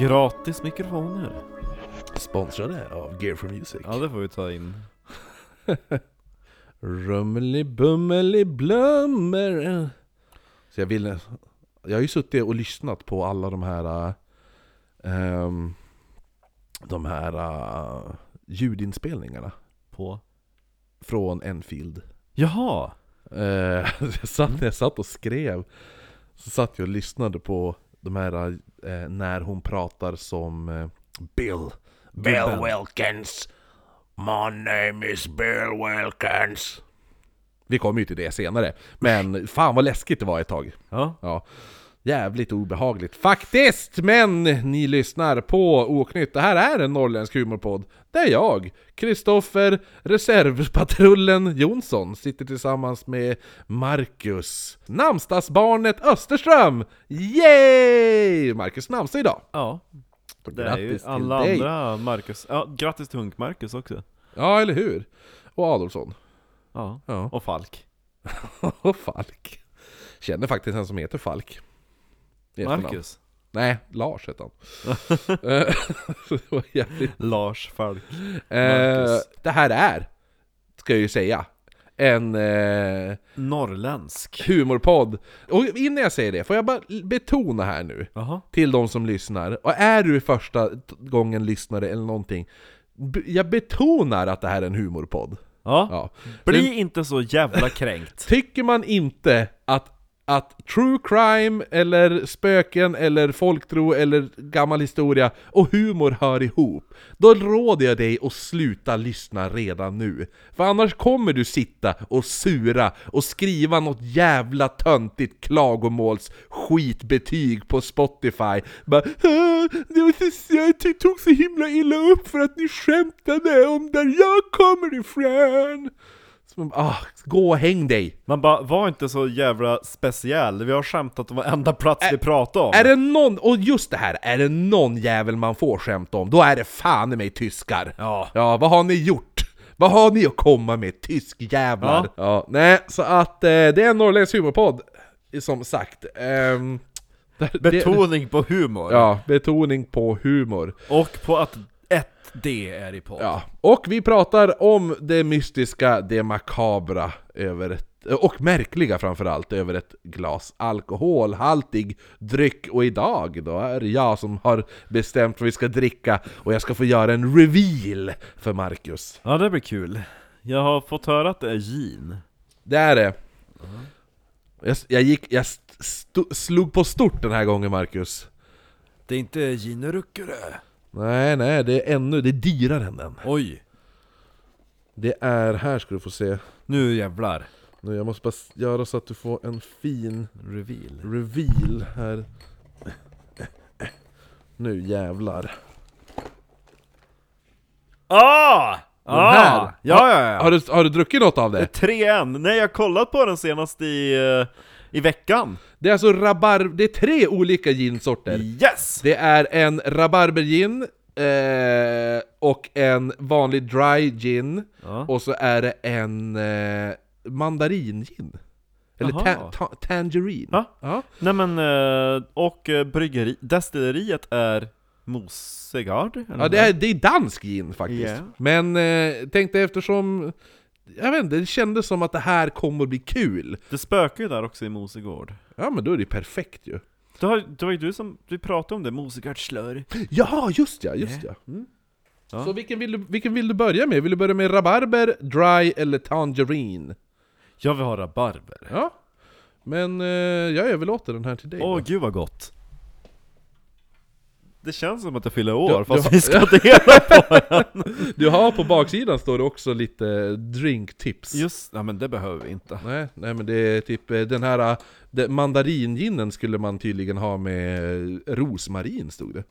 Gratis mikrofoner. Sponsrade av Gear for Music. Ja, det får vi ta in. Rummeli bummeli blummer. Så jag vill... Jag har ju suttit och lyssnat på alla de här... ehm, de här uh, ljudinspelningarna På? från Enfield. Jaha! Eh, jag satt, jag satt och skrev, så satt jag och lyssnade på de här eh, när hon pratar som eh, Bill. Bill Gubben. Wilkins. My name is Bill Wilkins. Vi kommer ju till det senare, men fan vad läskigt det var ett tag. Ja. Ja, jävligt obehagligt faktiskt! Men ni lyssnar på Oknytt. Det här är en norrländsk humorpodd. Där jag, Kristoffer Reservpatrullen Jonsson, sitter tillsammans med Marcus, namnsdagsbarnet Österström! Yay! Marcus namnsdag idag! Ja. Det är ju Grattis alla andra Marcus. Ja, grattis till Hunk-Marcus också. Ja, eller hur? Och Adolfsson. Ja. Ja. Och Falk. Och Falk. Känner faktiskt en som heter Falk. Marcus. Nej, Lars heter han. Det var jävligt Lars Falk. Eh, Marcus. det här är, ska jag ju säga, en eh, Norrländsk. humorpodd. Och innan jag säger det, får jag bara betona här nu, Jaha. till de som lyssnar, och är du första gången lyssnare eller någonting, jag betonar att det här är en humorpodd. Ja. Ja. Bli inte så jävla kränkt. Tycker man inte att, att true crime, eller spöken, eller folktro, eller gammal historia och humor hör ihop, då råder jag dig att sluta lyssna redan nu. För annars kommer du sitta och sura och skriva något jävla töntigt klagomåls skitbetyg på Spotify. Bara, äh, det var så, jag tog så himla illa upp för att ni skämtade om där jag kommer ifrån. Så man, bara, ah, gå och häng dig! Man bara, var inte så jävla speciell. Vi har skämtat om varenda plats vi pratar om. Är det någon, och just det här, är det någon jävel man får skämt om, då är det fan i mig tyskar! Ja. Ja, vad har ni gjort? Vad har ni att komma med, tyskjävlar? Ja. Ja. nej, så att eh, det är en norrländsk humorpodd, som sagt. Det- Betoning på humor. Ja, betoning på humor. Och på att ett D är i podd. Ja, och vi pratar om det mystiska, det makabra över ett, och märkliga framförallt över ett glas alkoholhaltig dryck. Och idag då är det jag som har bestämt vad vi ska dricka och jag ska få göra en reveal för Marcus. Ja, det blir kul. Jag har fått höra att det är gin. Det är det. Jag, jag, gick, jag slog på stort den här gången Marcus. Det är inte gin Ruckere. Nej, nej, det är ännu, det är dyrare än den. Oj. Det är, här ska du få se. Nu jävlar. Nu, jag måste bara göra så att du får en fin Reveal. reveal här. Nu jävlar. Ah! Ah! här. Ja, ja, ja. Har du, har du druckit något av Det är det? tre än. Nej, jag har kollat på den senast i, eh, i veckan. Det är alltså rabar... Det är tre olika ginsorter. Yes! Det är en rabarbergin, eh, och en vanlig dry gin, Ja. och så är det en eh, mandaringin. Eller ta, ta, tangerine. Ja. Ja. Nej men, eh, och eh, bryggeri, destilleriet är Mosegard? Ja, det är, det är dansk gin faktiskt. Ja. Men eh, tänkte eftersom... Jag vet inte, det kändes som att det här kommer att bli kul. Det spökar ju där också i Mosegård. Ja men då är det perfekt ju. Det, har, det var ju du som, vi pratade om det, Mosegards slör. Ja, just ja, just ja. Mm. Ja. Så vilken vill, du, vilken vill du börja med? Vill du börja med rabarber, dry eller tangerine? Jag vill ha rabarber. Ja. Men eh, jag överlåter den här till dig Åh då. gud vad gott. Det känns som att jag fyller år Du- fast du- vi ska dela på den. Du har på baksidan står det också lite drinktips. Just, nej men det behöver vi inte. Nej, nej men det är typ eh, den här eh, mandaringinen skulle man tydligen ha med eh, rosmarin stod det.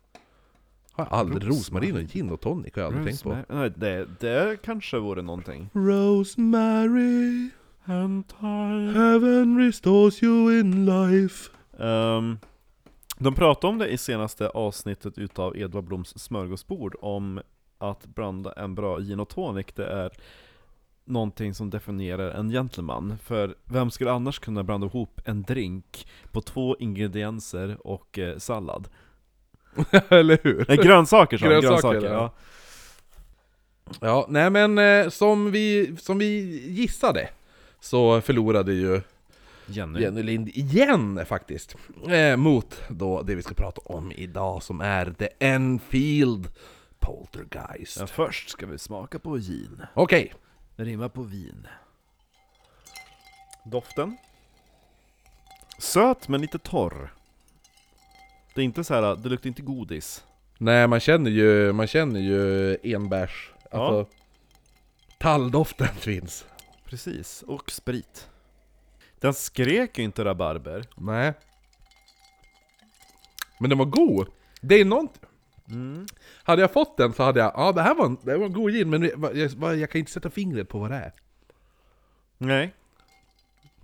Har jag aldrig, rosmarin och gin och tonic har jag aldrig tänkt på. Rosemary- Nej, det, det kanske vore någonting. Rosemary, And time. heaven restores you in life. Ehm, de pratade om det i senaste avsnittet utav Edvard Bloms smörgåsbord, om att blanda en bra gin och tonic, det är någonting som definierar en gentleman. För vem skulle annars kunna blanda ihop en drink på två ingredienser och eh, sallad? Eller hur? Nej, grönsaker sa Grönsaker, grönsaker, ja. ja. Ja, nej men eh, som, vi, som vi gissade så förlorade ju Jenny. Jenny Lind igen faktiskt. Eh, mot då det vi ska prata om idag som är The Enfield Poltergeist. Ja, först ska vi smaka på gin. Okej, Det rimmar på vin. Doften. Söt men lite torr. Det är inte så här, det luktar inte godis. nej man känner ju, man känner ju enbärs, alltså talldoften finns. Precis, och sprit. Den skrek ju inte rabarber. Nej. Men den var god. Det är nånt... Mm. Hade jag fått den så hade jag, ja det här var en, det var en god gin men jag, jag, jag kan inte sätta fingret på vad det är. Nej.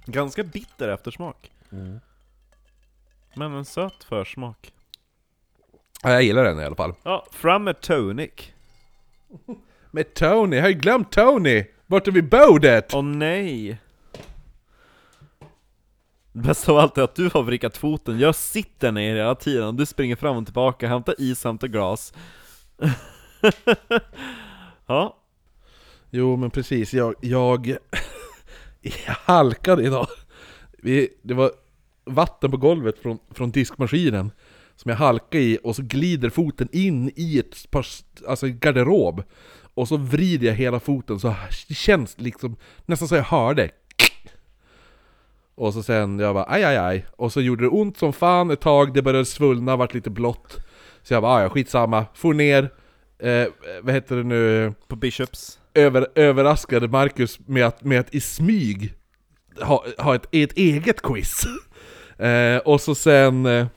Ganska bitter eftersmak. Mm. Men en söt försmak. Ja, jag gillar den i alla fall. Ja, fram med tonic. Med Tony, jag har ju glömt Tony! Vart är vi bordet? Åh nej! Bäst av allt är att du har vrickat foten, jag sitter ner hela tiden och du springer fram och tillbaka, hämtar is, hämtar glas. ja, Jo men precis, jag, jag, jag halkade idag. Vi, det var vatten på golvet från, från diskmaskinen som jag halkade i och så glider foten in i ett par, alltså en garderob. Och så vrider jag hela foten så det känns liksom nästan så jag hörde. Och så sen jag bara aj aj aj. Och så gjorde det ont som fan ett tag, det började svullna, vart lite blått. Så jag bara "Ah, ja skitsamma, for ner, eh, vad heter det nu? på Bishops. över, överraskade Marcus med att, med att i smyg ha, ha ett, ett eget quiz. eh, och så sen, eh,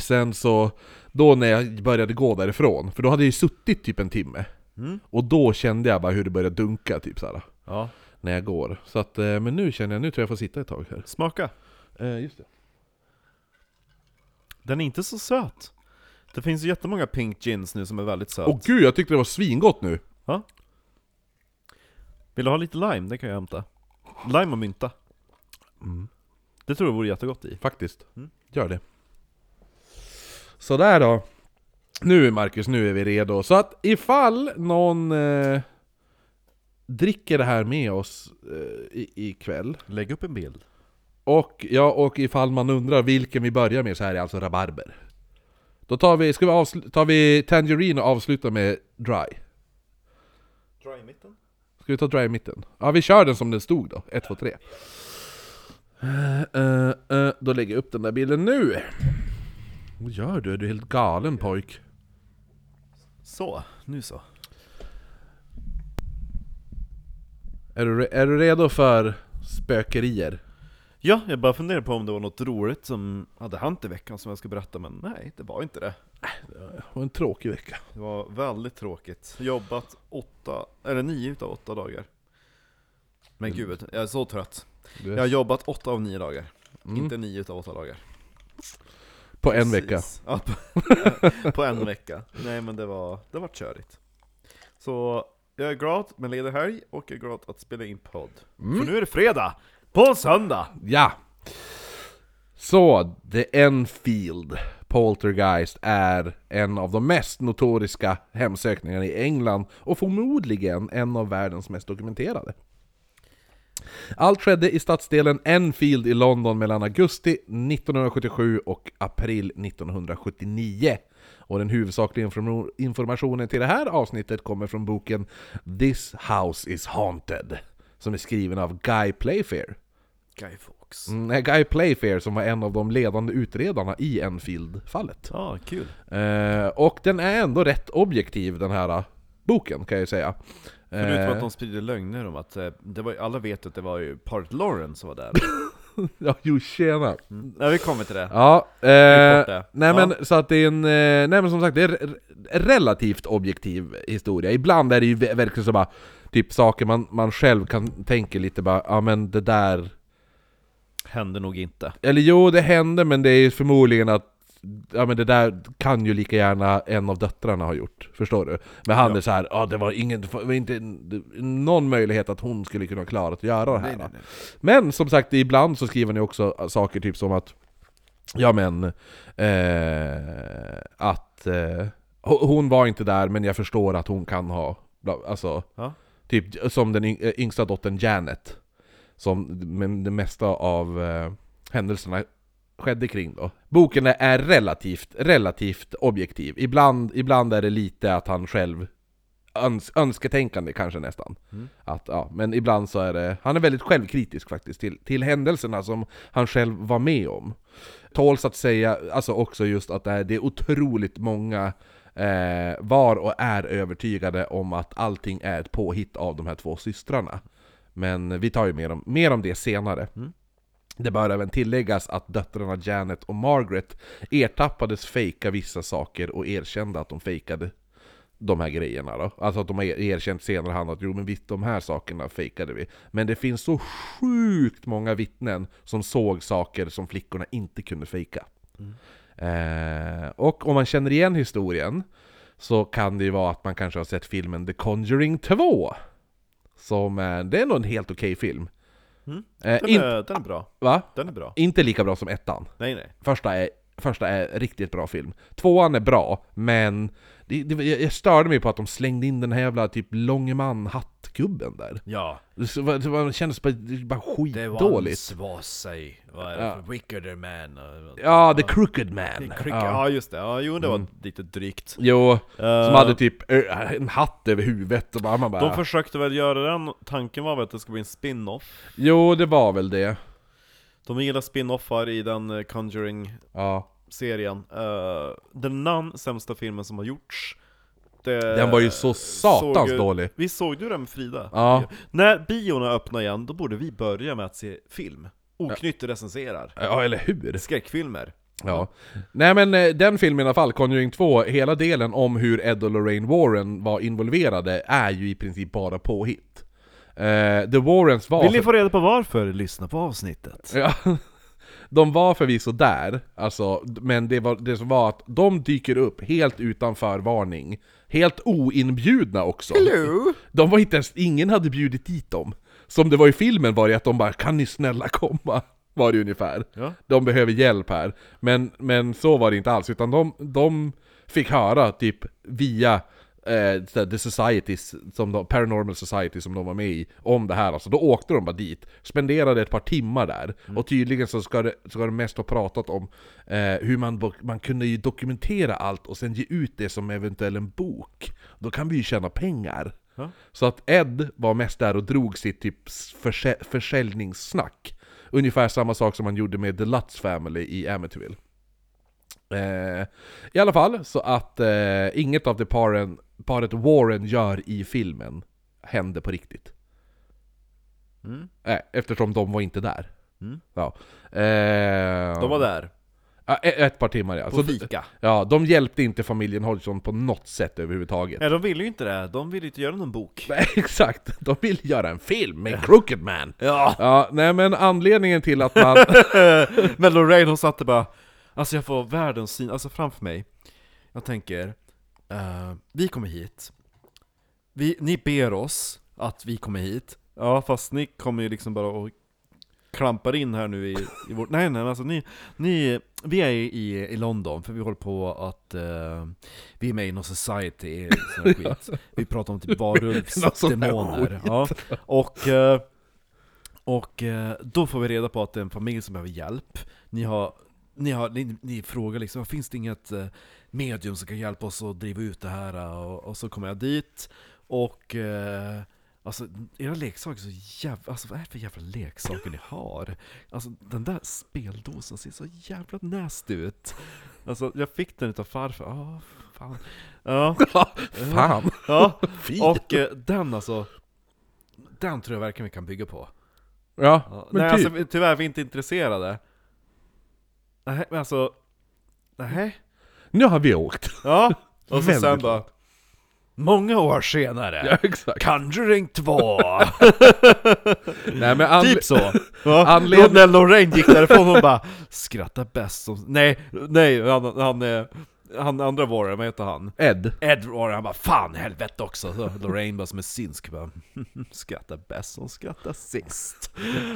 sen så, då när jag började gå därifrån, för då hade jag ju suttit typ en timme. Mm. Och då kände jag bara hur det började dunka typ såhär, Ja, när jag går. Så att, eh, men nu känner jag, nu tror jag jag får sitta ett tag här. smaka. Eh, just det. Den är inte så söt. Det finns ju jättemånga pink gins nu som är väldigt söt. Åh gud, jag tyckte det var svingott nu! Vill du ha lite lime? Det kan jag hämta. Lime och mynta. Mm. Det tror jag vore jättegott i. Faktiskt. Mm. Gör det. Sådär då. Nu Marcus, nu är vi redo. Så att ifall någon eh, dricker det här med oss eh, i, ikväll, Lägg upp en bild. och, ja, och ifall man undrar vilken vi börjar med så här är alltså rabarber. Då tar vi, ska vi avslu- tar vi Tangerine och avslutar med Dry. Dra i mitten. Ska vi ta Dry i mitten? Ja, vi kör den som den stod då. 1, 2, 3. Uh, uh, uh, då lägger jag upp den där bilden nu. Vad gör du? Är du helt galen pojk? Så, nu så. Är du, är du redo för spökerier? Ja, jag bara funderar på om det var något roligt som hade hänt i veckan som jag ska berätta, men nej, det var inte det. Det var en tråkig vecka. Det var väldigt tråkigt. Jobbat åtta, eller nio utav åtta dagar. Men gud, jag är så trött. Jag har jobbat åtta av nio dagar. Mm. Inte nio utav åtta dagar. på en Precis. vecka. Ja, på, på en vecka. Nej men det var, det var körigt. Så jag är glad med ledig helg och jag är glad att spela in podd. Mm. För nu är det fredag! På söndag! Ja! Så, The Enfield Poltergeist är en av de mest notoriska hemsökningarna i England och förmodligen en av världens mest dokumenterade. Allt skedde i stadsdelen Enfield i London mellan augusti 1977 och april 1979. Och den huvudsakliga informationen till det här avsnittet kommer från boken This House is Haunted, som är skriven av Guy Playfair. Guy Fawkes. Mm, Guy Playfair som var en av de ledande utredarna i Enfield-fallet. Ja, kul. Eh, och den är ändå rätt objektiv den här eh, boken kan jag ju säga. Förutom Eh, att de sprider lögner om att, eh, det var, alla vet att det var ju Part Lauren som var där. ja, jo tjena. Mm. Ja, vi kommer till det. Ja, eh, det. nej Ja. men så att det är en, eh, nej men som sagt det är re- relativt objektiv historia. Ibland är det ju ver- verkligen så bara, typ saker man, man själv kan tänka lite bara, ja men det där Hände nog inte. Eller jo, det hände men det är förmodligen att Ja men det där kan ju lika gärna en av döttrarna ha gjort, förstår du? Men han Ja. är så här, ja det var ingen, det var inte någon möjlighet att hon skulle kunna klara att göra det här Nej, nej, nej. Men som sagt, ibland så skriver ni också saker typ som att Ja men, eh, att eh, ho- hon var inte där men jag förstår att hon kan ha, alltså, Ja. typ som den yng- yngsta dottern Janet. Som det mesta av eh, händelserna skedde kring då. Boken är relativt, relativt objektiv. Ibland, ibland är det lite att han själv öns önsketänkande kanske nästan. Mm. Att, ja, men ibland så är det, han är väldigt självkritisk faktiskt till, till händelserna som han själv var med om. Tåls att säga, alltså också just att det är, det är otroligt många eh, var och är övertygade om att allting är ett påhitt av de här två systrarna. Men vi tar ju mer om, mer om det senare. Mm. Det bör även tilläggas att döttrarna Janet och Margaret ertappades fejka vissa saker och erkände att de fejkade de här grejerna då. Alltså att de har erkänt senare hand att jo men visst de här sakerna fejkade vi. Men det finns så sjukt många vittnen som såg saker som flickorna inte kunde fejka. Eh, och om man känner igen historien så kan det ju vara att man kanske har sett filmen The Conjuring 2. Som, eh, det är nog en helt okej film. Mm. Eh, Den, är, den är bra. va? Den är bra. Inte lika bra som ettan. Nej nej. Första är, första är riktigt bra film. Tvåan är bra, men det, det, jag störde mig på att de slängde in den här jävla typ Långeman hattgubben där. Ja. Det, det, var- det kändes bara, det bara Det skitdåligt. once was sig, det Ja. wickeder man? Ja, The Crooked Det Man. Ja. Ja just det, ja jo det var Mm. lite drygt. Jo, som Eh, hade typ en hatt över huvudet och bara, man bara... De försökte väl göra den, tanken var väl att det skulle bli en spin-off Jo, det var väl det. De gillar spin-offar i den eh, Conjuring-serien Ja. uh, Den namn sämsta filmen som har gjorts det Den var ju så satans såg dålig. Vi såg du den med Frida? Ja. När biorna öppnar igen, då borde vi börja med att se film Oknytt recenserar Ja, eller hur? Skräckfilmer Ja. Nej men eh, den filmen i alla fall, Conjuring 2, hela delen om hur Ed och Lorraine Warren var involverade är ju i princip bara påhitt. Eh, The Warrens var... Vill ni få reda på varför? Lyssna på avsnittet Ja, de var förvisso där, alltså, men det, var, det som var att de dyker upp helt utan förvarning. Helt oinbjudna också. Hello! De var inte ens, ingen hade bjudit dit dem. Som det var i filmen var det att de bara 'Kan ni snälla komma?' Var det ungefär. Ja. De behöver hjälp här. Men, men så var det inte alls, utan de, de fick höra typ via eh, The Societies, som de, Paranormal Society som de var med i, om det här alltså. Då åkte de bara dit, spenderade ett par timmar där, och tydligen så ska det, ska det mest ha pratat om eh, hur man, man kunde ju dokumentera allt och sen ge ut det som eventuell en bok. Då kan vi ju tjäna pengar. Ja. Så att Ed var mest där och drog sitt typ försä- försäljningssnack. Ungefär samma sak som han gjorde med The Lutz Family i Amityville. Eh, I alla fall, så att eh, inget av det paren, paret Warren gör i filmen hände på riktigt. Mm. Eh, eftersom de var inte där. Mm. Ja. Eh, De var där, e- ett par timmar ja. på Så, fika ja, de hjälpte inte familjen Hodgson på något sätt överhuvudtaget. Nej de ville ju inte det, de ville inte göra någon bok Nej, exakt, de vill göra en film med Crooked Man! Ja! Ja, nej men anledningen till att man... Men Lorraine hon satt där bara Alltså jag får världens syn, alltså framför mig. Jag tänker eh, Vi kommer hit. Vi, Ni ber oss att vi kommer hit. Ja fast ni kommer ju liksom bara och klampar in här nu i, i vårt... Nej nej alltså ni, ni Vi är i, i London för vi håller på att eh, Vi är med i någon society, sån skit. Vi pratar om typ varulvsdemoner ja. Och eh, och då får vi reda på att det är en familj som behöver hjälp. Ni, har, ni, har, ni, ni frågar liksom, finns det inget eh, medium som kan hjälpa oss att driva ut det här? Och, och så kommer jag dit, och eh, alltså era leksaker är så jävla... Alltså vad är det för jävla leksaker ni har? Alltså den där speldosan ser så jävla nasty ut. Alltså jag fick den utav farfar, ja fan. Ja, Fan! ja. Och eh, den alltså, den tror jag verkligen vi kan bygga på. Ja, Ja, men nej, typ. alltså, tyvärr är vi inte intresserade. Nej, men alltså... Nej. Nu har vi åkt. Ja, och så Väldigt sen bara... Många år senare, Ja, exakt. Conjuring 2! Nej men anle- typ så! Ja. När Lorraine gick därifrån, hon bara Skratta bäst som... Nej, nej, han, han, eh, Han andra Warren, vad heter han? Ed. Ed Warren, han bara 'Fan helvete också' så Lorraine bara som är synsk bara Skrattar bäst som skrattar sist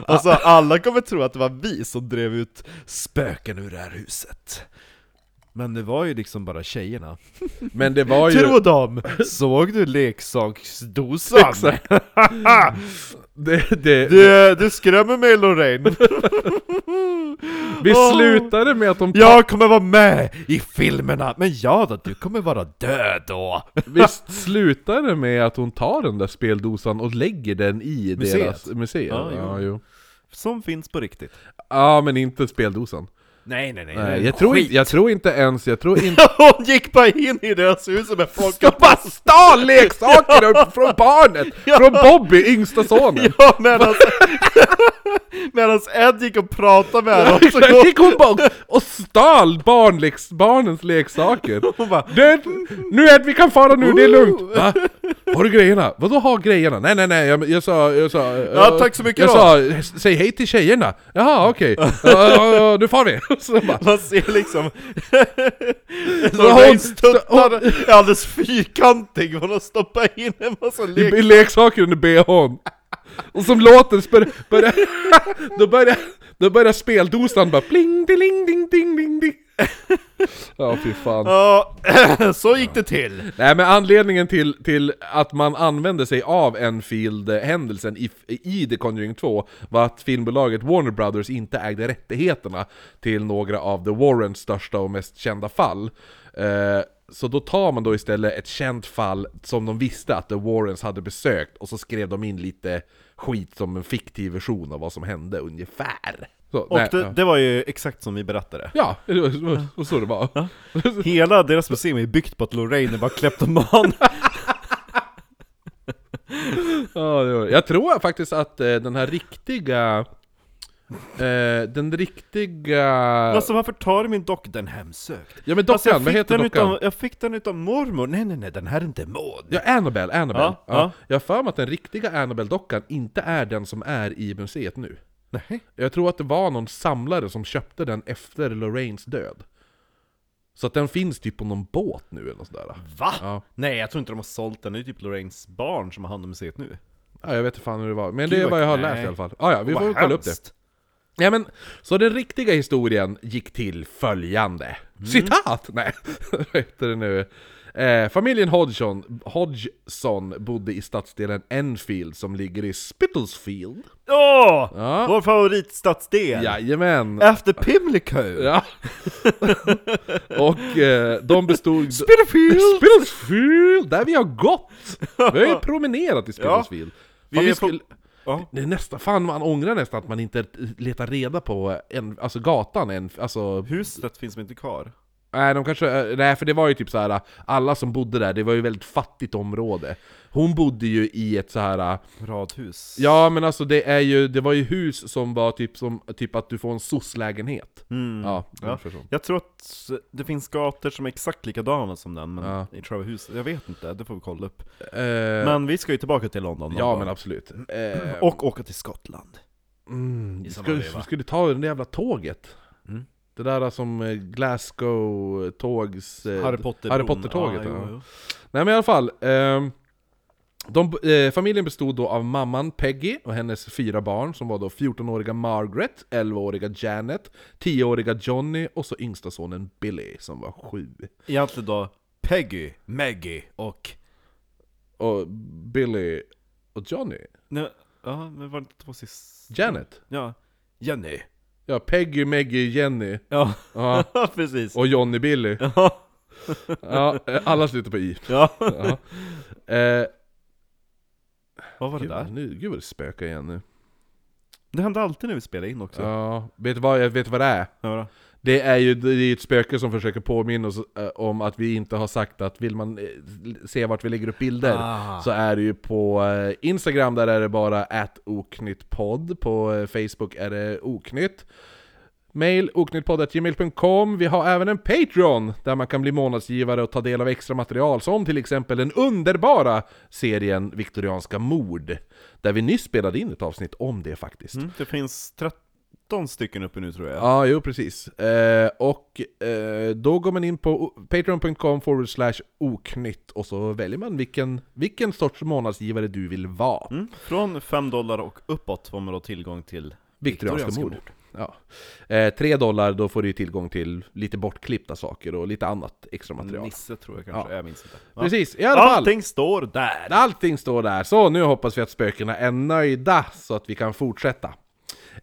Alltså alla kommer tro att det var vi som drev ut spöken ur det här huset Men det var ju liksom bara tjejerna Men det var ju... Tro dem! Såg du leksaksdosan? Det, det, Du, du skrämmer mig Lorraine vi Åh. slutade med att de... Jag kommer vara med i filmerna, men ja då, du kommer vara död då! Visst slutar det med att hon tar den där speldosan och lägger den i Museet. deras museum? Ja, Ja, jo. Som finns på riktigt ja, men inte speldosan. Nej nej nej, Nej, jag, tror inte, jag tror inte ens, jag tror inte... Hon gick bara in i deras hus med folk De bara stal leksaker upp från barnet! Från Bobby, yngsta sonen! Ja medan Medan Ed gick och pratade med dem så Exakt, gick hon bara och stal barnleks, barnens leksaker! hon bara Det, nu Ed, vi kan fara nu, det är lugnt! Va? Har du grejerna? Vadå ha grejerna? Nej nej nej, jag, jag sa... Jag sa Ja, tack så mycket Jag då. sa, säg hej till tjejerna! Jaha okej, ja, ja, ja, nu far vi! Så bara, Man ser liksom Lorraines tuttar är alldeles fyrkantig, hon har stoppat in en massa det blir leksaker leksaker under bhn Och som låten börjar, börjar, då börjar, då börjar speldosan bara pling, ding, ding, ding, ding, ding. Ja fy fan Ja, så gick det till Nej men anledningen till, till att man använde sig av Enfield-händelsen i, i The Conjuring 2 var att filmbolaget Warner Brothers inte ägde rättigheterna till några av The Warrens största och mest kända fall. Eh, så då tar man då istället ett känt fall som de visste att The Warrens hade besökt och så skrev de in lite skit som en fiktiv version av vad som hände ungefär. Så, Och nej, det, ja. det var ju exakt som vi berättade Ja, det var, det var så det var. Hela deras museum är byggt på att Lorraine är bara kleptoman Ja, det var. Jag tror faktiskt att eh, den här riktiga... Eh, den riktiga... Alltså varför tar du min docka? Den hemsökt ja men Alltså, dockan, vad jag, fick heter dockan? utav, jag fick den utav mormor, nej nej nej den här är en demon Ja, Annabelle, Annabelle. Ja, Ja, ja. Jag har för mig att den riktiga Annabelle-dockan inte är den som är i museet nu. Nej. Jag tror att det var någon samlare som köpte den efter Lorraines död. Så att den finns typ på någon båt nu eller sådär. Va? Ja. Nej jag tror inte de har sålt den, det är typ Lorraines barn som har hand om museet nu ja, jag vet inte fan hur det var. Men Gud, det är vad jag har vad- läst nej. i alla fall. Ah, ja, vi Vad får kolla upp det. Ja, men, så den riktiga historien gick till följande. Citat! Nej, vad heter det nu? Eh, familjen Hodgson, Hodgson bodde i stadsdelen Enfield som ligger i Spitalsfield. Åh! Ja. Vår favoritstadsdel! Jajamän! Efter Pimlico! Ja. Och eh, de bestod... Spitalfield! Spitalsfield! Där vi har gått! Vi har ju promenerat i Spitalsfield. Vi Fan, är vi på- Ja. det är nästan, fan man ångrar nästan att man inte letar reda på en, alltså gatan, en, alltså Huset finns inte kvar? Nej, de kanske, eh, nej för det var ju typ så här. alla som bodde där, det var ju väldigt fattigt område. Hon bodde ju i ett så här. Radhus? ja men alltså det är ju, det var ju hus som var typ som, typ att du får en soc-lägenhet. Mm. Ja, Ja. Jag tror att det finns gator som är exakt likadana som den, men Ja. i huset, jag vet inte, det får vi kolla upp. Eh, Men vi ska ju tillbaka till London ja men absolut. Eh, Och åka till Skottland. mm, i veva. skulle ta det jävla tåget. Det där som eh, Glasgow-tågs... eh, Harry Potter Harry Potter-tåget, ja. Nej men i alla fall, ehm, de, eh, familjen bestod då av mamman Peggy och hennes fyra barn som var då 14-åriga Margaret, 11-åriga Janet, 10-åriga Johnny och så yngsta sonen Billy som var sju. Egentligen då Peggy, Maggie och... Och Billy och Johnny? Nej, ja, men var det inte två sist... Janet? Ja, Jenny. Ja, Peggy, Maggie, Jenny Ja, ja, precis. och Johnny Billy. Ja, Ja, alla slutar på I. ja. Ja. Eh, Vad var det gud, där? nu, gud vad det spökar igen nu. Det händer alltid när vi spelar in också. Ja, vet du vad, jag vet vad det är? Ja, då. Det är ju det är ett spöke som försöker påminna oss eh, om att vi inte har sagt att vill man eh, se vart vi lägger upp bilder Ah. Så är det ju på eh, Instagram, där är det bara oknyttpodd. På Facebook är det oknytt. Mail oknyttpodd.gmail.com Vi har även en Patreon där man kan bli månadsgivare och ta del av extra material Som till exempel den underbara serien Viktorianska mord Där vi nyss spelade in ett avsnitt om det faktiskt. Mm, det finns 30 13 stycken uppe nu tror jag. Ja, jo precis. Eh, och eh, då går man in på patreon.com forward slash oknytt och så väljer man vilken, vilken sorts månadsgivare du vill vara. Mm. Från 5 dollar och uppåt får man då tillgång till Viktorianska viktorianska mord. Ja. Eh, 3 dollar, då får du tillgång till lite bortklippta saker och lite annat extra material. Nisse tror jag kanske, Ja. jag minns inte. Ja. Precis, i alla fall. Allting står där! Allting står där, så nu hoppas vi att spökena är nöjda så att vi kan fortsätta.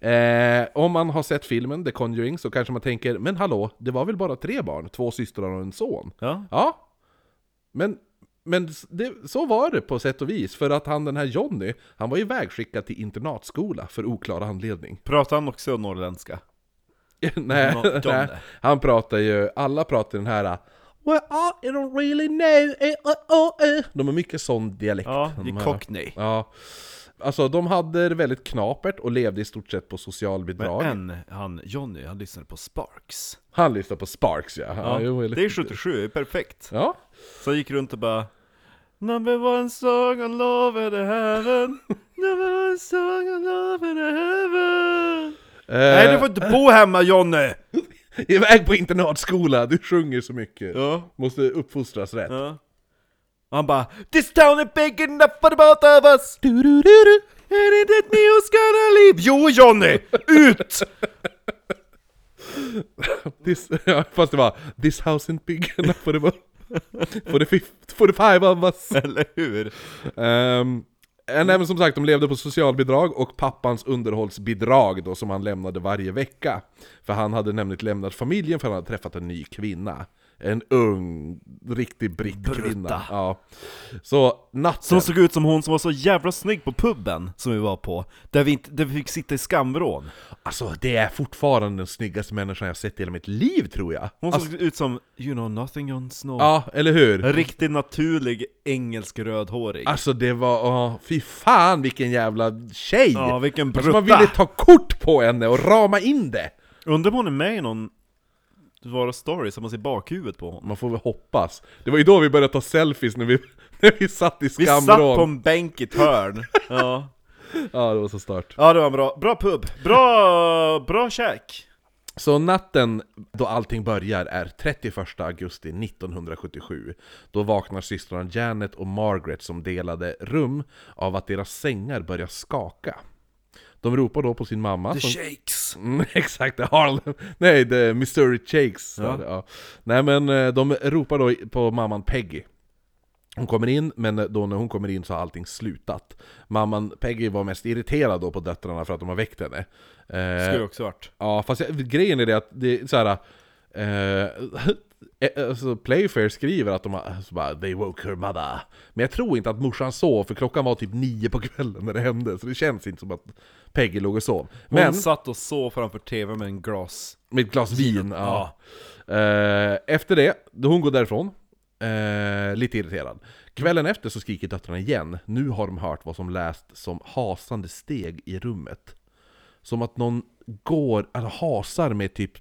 Eh, om man har sett filmen The Conjuring så kanske man tänker, men hallå, det var väl bara tre barn? Två systrar och en son? Ja. Ja, men, men det, så var det på sätt och vis, för att han den här Johnny, han var ju vägskickad till internatskola för oklar anledning. Pratar han också norrländska? nej, No- nej, han pratar ju, alla pratar den här Well, I don't really know, eh, oh, oh, eh." De har mycket sån dialekt. Ja, i. Cockney. Ja. Alltså de hade det väldigt knapert och levde i stort sett på socialbidrag. Men en, han Johnny, han lyssnade på Sparks. Han lyssnade på Sparks ja. ja, Ja, det är 77, det är perfekt. Ja, Så han gick runt och bara Number one song on love in the heaven Number one song on love in the heaven Nej du får inte bo hemma Johnny! Iväg på internatskola, du sjunger så mycket. Ja, Måste uppfostras rätt. ja. Och han bara This town is big enough for the both of us Du, du, du, du. And it is me who's gonna leave Jo Johnny! Ut! This, ja, fast det var This house ain't big enough for the, for the, fifth, for the five of us. Eller hur? Um, även som sagt, de levde på socialbidrag och pappans underhållsbidrag då som han lämnade varje vecka. För han hade nämligen lämnat familjen för han hade träffat en ny kvinna. En ung, riktig brittkvinna. Brutta. Ja. Så natten... Som såg ut som hon som var så jävla snygg på puben som vi var på Där vi, inte, där vi fick sitta i skamvrån Alltså det är fortfarande den snyggaste människan jag sett i hela mitt liv tror jag. Hon Alltså, såg ut som You know nothing on snow ja, eller hur? En riktigt naturlig engelsk rödhårig Alltså det var, åh, fy fan vilken jävla tjej! Ja, vilken alltså man brutta! ville ta kort på henne och rama in det! Undrar om hon är med i någon Vara story som man ser bakhuvudet på honom Man får väl hoppas. Det var ju då vi började ta selfies när vi, när vi satt i Vi skamvrån. satt på en bänk i ett hörn Ja, Ja, det var så stört. ja det var bra, bra pub, bra, bra käk Så natten då allting börjar är 31 augusti 1977. Då vaknar systrarna Janet och Margaret som delade rum av att deras sängar börjar skaka. De ropar då på sin mamma The som, shakes Mm, exakt, det Harlem. Nej, the Missouri Shakes. Ja. Ja. Nej men eh, de ropar då på mamman Peggy. Hon kommer in, men då när hon kommer in så har allting slutat. Mamman Peggy var mest irriterad då på döttrarna för att de har väckt henne. Eh, Skulle också varit Ja, fast jag, grejen är det att det är såhär... Eh, eh, alltså Playfair skriver att de alltså bara, They woke her mother. Men jag tror inte att morsan sov, för klockan var typ nio på kvällen när det hände. Så det känns inte som att Peggy låg och sov. Hon Men satt och sov framför tv med en glas med ett glas vin, ja. Eh, efter det, då hon går därifrån, eh, lite irriterad. Kvällen efter så skriker döttrarna igen. Nu har de hört vad som läst som hasande steg i rummet. Som att någon går, eller hasar med typ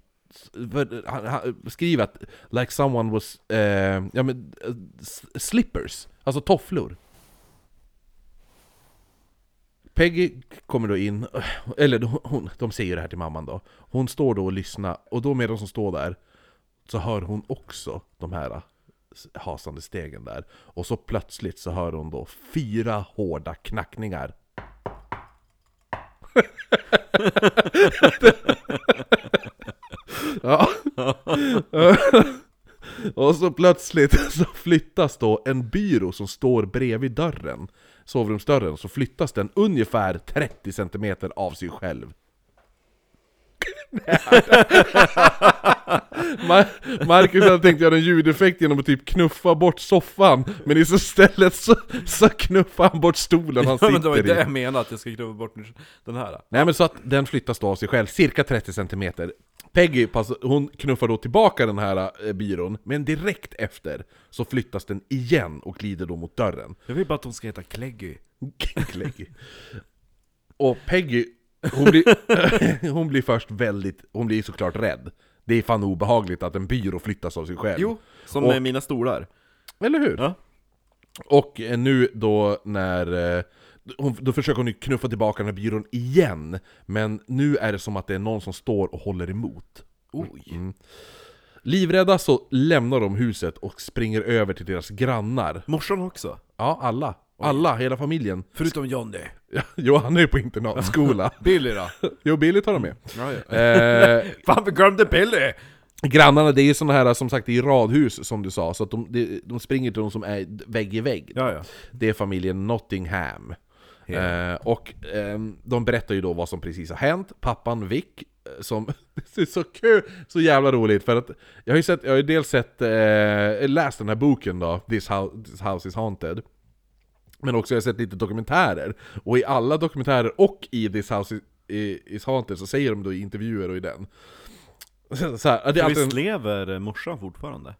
han- han skriver att like someone was, eh, ja men, eh, slippers, alltså tofflor. Peggy kommer då in, eller hon- de säger det här till mamman då. Hon står då och lyssnar, och då medan hon står där så hör hon också de här hasande stegen där. Och så plötsligt så hör hon då fyra hårda knackningar. ja. Och så plötsligt så flyttas då en byrå som står bredvid dörren, sovrumsdörren, så flyttas den ungefär 30 cm av sig själv. Ma- Marcus hade tänkt göra en ljudeffekt genom att typ knuffa bort soffan, men istället så, så knuffar han bort stolen han Ja men det var ju sitter det i. jag menade, att jag ska knuffa bort den här Nej men så att den flyttas då av sig själv, cirka 30 cm. Peggy, pass, hon knuffar då tillbaka den här eh, byrån, men direkt efter så flyttas den igen och glider då mot dörren. Jag vill bara att hon ska heta Cleggy Cleggy. Och Peggy, hon blir, hon blir först väldigt, hon blir såklart rädd. Det är fan obehagligt att en byrå flyttas av sig själv. Jo, som Och- med mina stolar Eller hur? Ja. Och eh, nu då när... Hon, då försöker hon ju knuffa tillbaka den här byrån igen, men nu är det som att det är någon som står och håller emot. Oj. Mm. Livrädda så lämnar de huset och springer över till deras grannar. Morsan också? Ja, alla. Alla, hela familjen. Förutom Johnny. Ja, jo, han är ju på internatskola. Billy då? jo, Billy tar de med. Ja, ja. Eh, Fan vi glömde Billy! grannarna, det är ju såna här som sagt, är radhus som du sa, så att de, de, de springer till de som är vägg i vägg. Ja, ja. Det är familjen Nottingham. Eh, och ehm, de berättar ju då vad som precis har hänt. Pappan Vic, eh, som... det är så kul, så jävla roligt för att jag har ju sett, jag har ju dels sett, eh, läst den här boken då, This House, This House is Haunted. Men också jag har sett lite dokumentärer. Och i alla dokumentärer och i This House is, is Haunted så säger de då i intervjuer och i den. Så, här, det är visst alltid, lever eh, morsan fortfarande?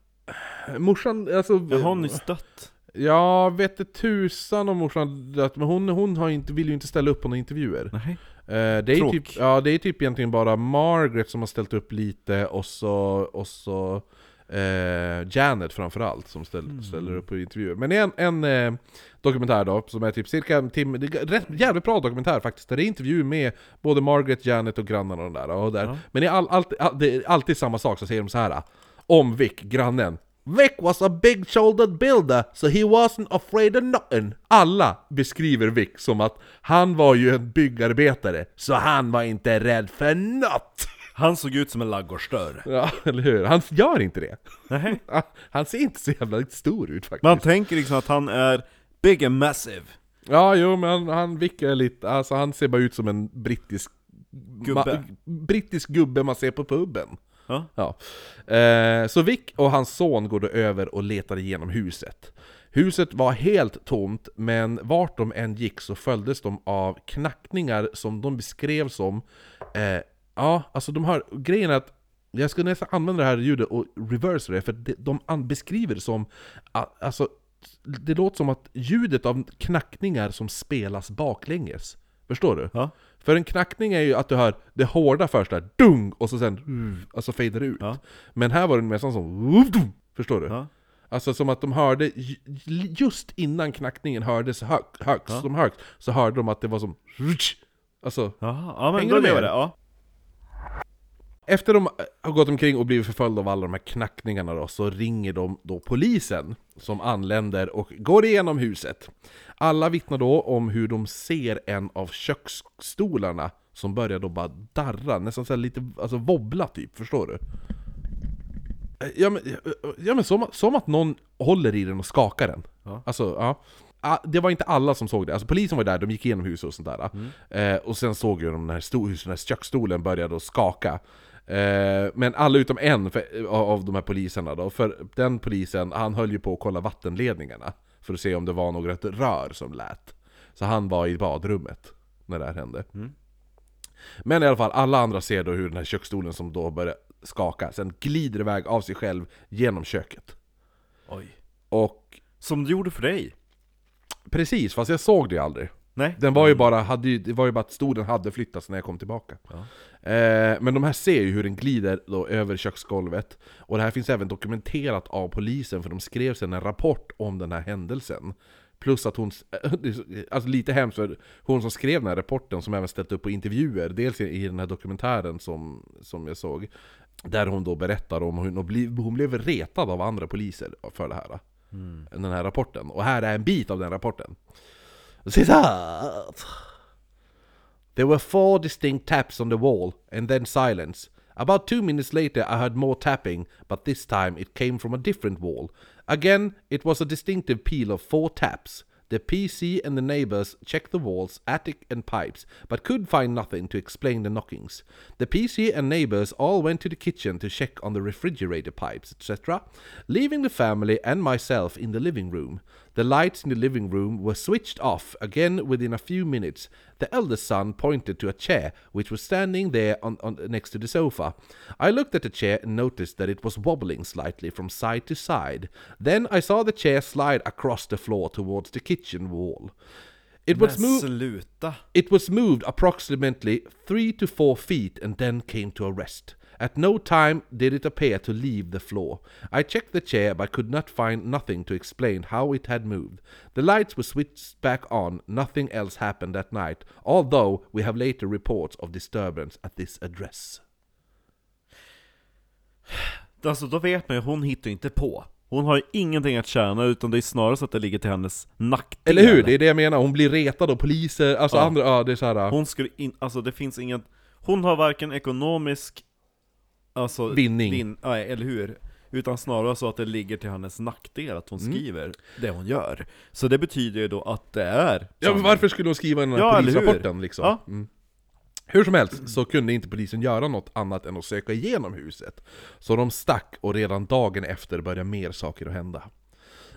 morsan, alltså... Jag har nyss dött. Ja, vet det tusan om morsan dött, men hon, hon har inte, vill ju inte ställa upp på några intervjuer. Nej. Eh, det, är typ, ja, det är typ egentligen bara Margaret som har ställt upp lite, och så, och så eh, Janet framförallt som ställ, ställer upp på intervjuer. Men det är en, en eh, dokumentär då, som är typ cirka en timme, det är rätt jävligt bra dokumentär faktiskt, där det är intervju med både Margaret, Janet och grannarna och där. Och där. Ja. Men det är, all, alltid, all, det är alltid samma sak, så säger de så här om Vic, grannen. Vic was a big shouldered builder, so he wasn't afraid of nothing. Alla beskriver Vic som att han var ju en byggarbetare, så han var inte rädd för något. Han såg ut som en ladugårdsdörr. Ja, eller hur? Han gör inte det. Nej. Han- ser inte så jävla stor ut faktiskt. Man tänker liksom att han är big and massive. Ja, jo, men han, han Vic är lite, alltså han ser bara ut som en brittisk Gubbe. brittisk gubbe man ser på puben. Ja. Ja. Eh, så Vic och hans son går då över och letar igenom huset. Huset var helt tomt, men vart de än gick så följdes de av knackningar som de beskrev som... Eh, ja, alltså de har... Grejen är att jag skulle nästan använda det här ljudet och reverse det, för de beskriver det som... Alltså, det låter som att ljudet av knackningar som spelas baklänges. Förstår du? Ja. För en knackning är ju att du hör det hårda först där, dung, och så sen, uh, alltså fader ut. Ja. Men här var det nästan som, förstår du? Ja. Alltså som att de hörde, ju- just innan knackningen hördes hög, högst, Ja. som högst, så hörde de att det var som, alltså Jaha, ja men Hänger då du med? det, ja. Efter de har gått omkring och blivit förföljda av alla de här knackningarna då, så ringer de då polisen som anländer och går igenom huset. Alla vittnar då om hur de ser en av köksstolarna som börjar då bara darra, nästan så lite, alltså wobbla typ, förstår du? Ja men, ja, men som, som att någon håller i den och skakar den. Ja. Alltså, ja. Ah, Det var inte alla som såg det, alltså polisen var där, de gick igenom huset och sånt där. Eh, och sen såg ju de den här, den här köksstolen började att skaka. Eh, men alla utom en för, av av de här poliserna då, för den polisen, han höll ju på att kolla vattenledningarna. För att se om det var något rör som lät. Så han var i badrummet när det här hände. Men i alla fall, alla andra ser då hur den här köksstolen som då börjar skaka, sen glider iväg av sig själv genom köket. Oj. Och Som du gjorde för dig. precis, fast jag såg det aldrig. Nej. Den var ju bara, hade ju, det var ju bara att stolen hade flyttats när jag kom tillbaka. Eh, men de här ser ju hur den glider då över köksgolvet. Och det här finns även dokumenterat av polisen, för de skrev sen en rapport om den här händelsen. Plus att hon, alltså lite hemskt för hon som skrev den här rapporten, som även ställt upp på intervjuer, dels i, den här dokumentären som, som jag såg, där hon då berättar om hur hon, bli, hon blev retad av andra poliser för det här. Den här rapporten. Och här är en bit av den rapporten. Citat! There were four distinct taps on the wall, and then silence. About two minutes later, I heard more tapping, but this time it came from a different wall. Again, it was a distinctive peal of four taps. The PC and the neighbors checked the walls, attic, and pipes, but could find nothing to explain the knockings. The PC and neighbors all went to the kitchen to check on the refrigerator pipes, etc., leaving the family and myself in the living room. The lights in the living room were switched off again within a few minutes. The eldest son pointed to a chair which was standing there on, on next to the sofa. I looked at the chair and noticed that it was wobbling slightly from side to side. Then I saw the chair slide across the floor towards the kitchen wall. It was moved. It was moved approximately three to four feet and then came to a rest. At no time did it appear to leave the floor. I checked the chair but could not find nothing to explain how it had moved. The lights were switched back on, nothing else happened that night, although we have later reports of disturbance at this address. Alltså då vet man ju, hon hittar inte på. Hon har ju ingenting att tjäna, utan det är snarare så att det ligger till hennes nackdel. Eller hur? Det är det jag menar, hon blir retad av poliser, alltså Ja. andra, ja det är såhär... Hon skulle in, alltså det finns ingen, hon har varken ekonomisk, alltså Vinning. Vin, nej, eller hur? Utan snarare så att det ligger till hennes nackdel att hon Mm. skriver det hon gör. Så det betyder ju då att det är Ja men varför skulle hon skriva den här Ja, polisrapporten liksom? Ja. Mm. Hur som helst så kunde inte polisen göra något annat än att söka igenom huset. Så de stack och redan dagen efter började mer saker att hända.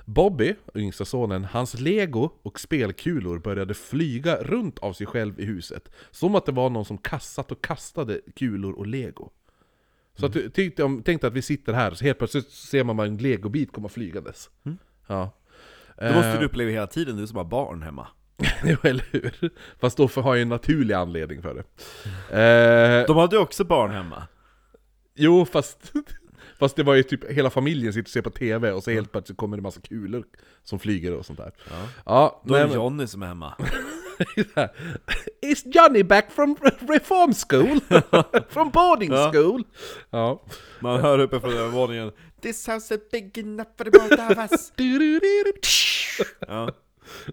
Bobby, yngsta sonen, hans lego och spelkulor började flyga runt av sig själv i huset. Som att det var någon som kastat och kastade kulor och lego. Så att, tänk, dig om, tänk att vi sitter här, så helt plötsligt ser man en legobit komma flygandes. Ja. Det måste Eh, du uppleva hela tiden, du som har barn hemma. Jo, eller hur? Fast då har jag en naturlig anledning för det. Eh, De hade ju också barn hemma. jo, fast, fast det var ju typ hela familjen sitter och ser på TV och så helt plötsligt kommer det massa kulor som flyger och sånt där. Ja. Ja, Då är det men, Johnny som är hemma. Is Johnny back from reform school? from boarding Ja. school? Ja. Man hör uppe från övervåningen This house is big enough for the both of us ja.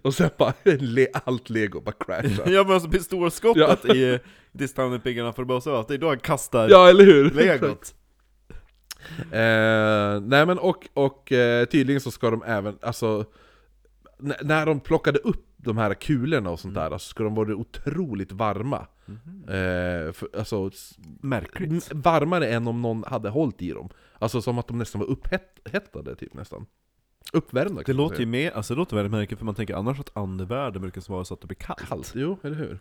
Och sen bara le, allt lego bara crashar. ja men alltså pistolskottet i eh, This town is big enough for the both of us, det är då han kastar Ja, eller hur? legot Eh, nej men och, och tydligen så ska de även, alltså När de plockade upp de här kulorna och sånt där, så ska de vara otroligt varma? Eh, för, Alltså Märkligt. varmare än om någon hade hållit i dem. Alltså som att de nästan var upphettade typ nästan. Uppvärmda Det låter ju mer, alltså det låter väldigt märkligt för man tänker annars att andevärlden brukar vara så att det blir kallt. kallt, jo eller hur?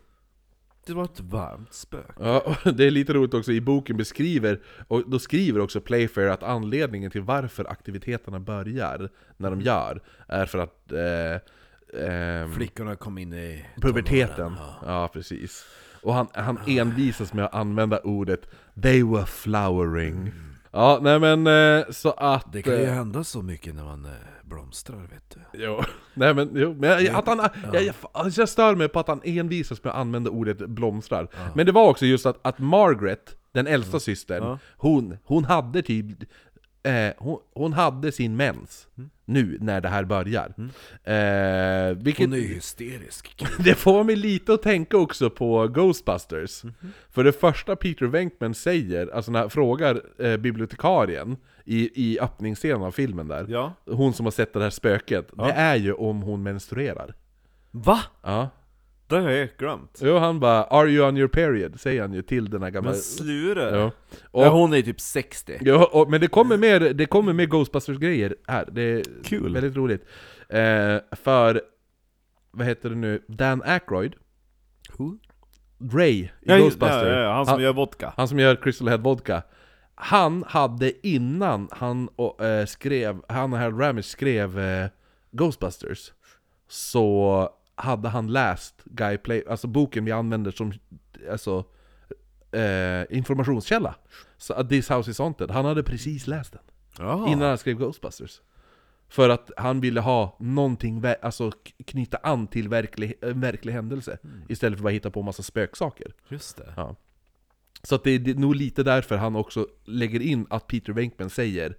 Det var ett varmt spök. Ja, det är lite roligt också, i boken beskriver, och då skriver också Playfair att anledningen till varför aktiviteterna börjar när de gör, är för att eh, ehm, Flickorna kom in i puberteten. tonåren, Ja, precis. Och han, han envisas med att använda ordet 'They were flowering' Ja, nej men eh, så att... Det kan ju eh, hända så mycket när man eh, blomstrar vet du. Jo, nej men, jo, men jag, att han, jag, jag, alltså jag stör mig på att han envisas med att använda ordet blomstrar. Men det var också just att, att Margaret, den äldsta systern, Ja. hon, hon hade typ eh, hon, hon hade sin mens Mm. nu när det här börjar. Eh, vilket, Hon är hysterisk. det får mig lite att tänka också på Ghostbusters. Mhm. För det första Peter Venkman säger, alltså när han frågar eh, bibliotekarien i, i öppningsscenen av filmen där, Ja. hon som har sett det här spöket, Ja. det är ju om hon menstruerar. Va? Ja. Det har jag helt glömt. Jo, han bara 'Are you on your period?' säger han ju till den här gamla... Men slure. Ja. Ja, Och, hon är ju typ 60. ja, och, men det kommer mer, det kommer mer Ghostbusters-grejer här, det är Kul. väldigt roligt. Eh, för, vad heter det nu, Dan Aykroyd, Who? Ray i Ja, Ghostbusters, ja, ja, ja, han som han, gör vodka. han som gör Crystal Head Vodka, han hade innan han och, eh, skrev, han och Harold Ramis skrev eh, Ghostbusters, så hade han läst Guy Play, alltså boken vi använder som alltså, eh, informationskälla. Så att This House is Haunted, han hade precis läst den Jaha. innan han skrev Ghostbusters. För att han ville ha någonting, alltså knyta an till verklig, en verklig händelse Istället för att bara hitta på massa spöksaker Just det. Ja. Så att det, är- det är nog lite därför han också lägger in att Peter Venkman säger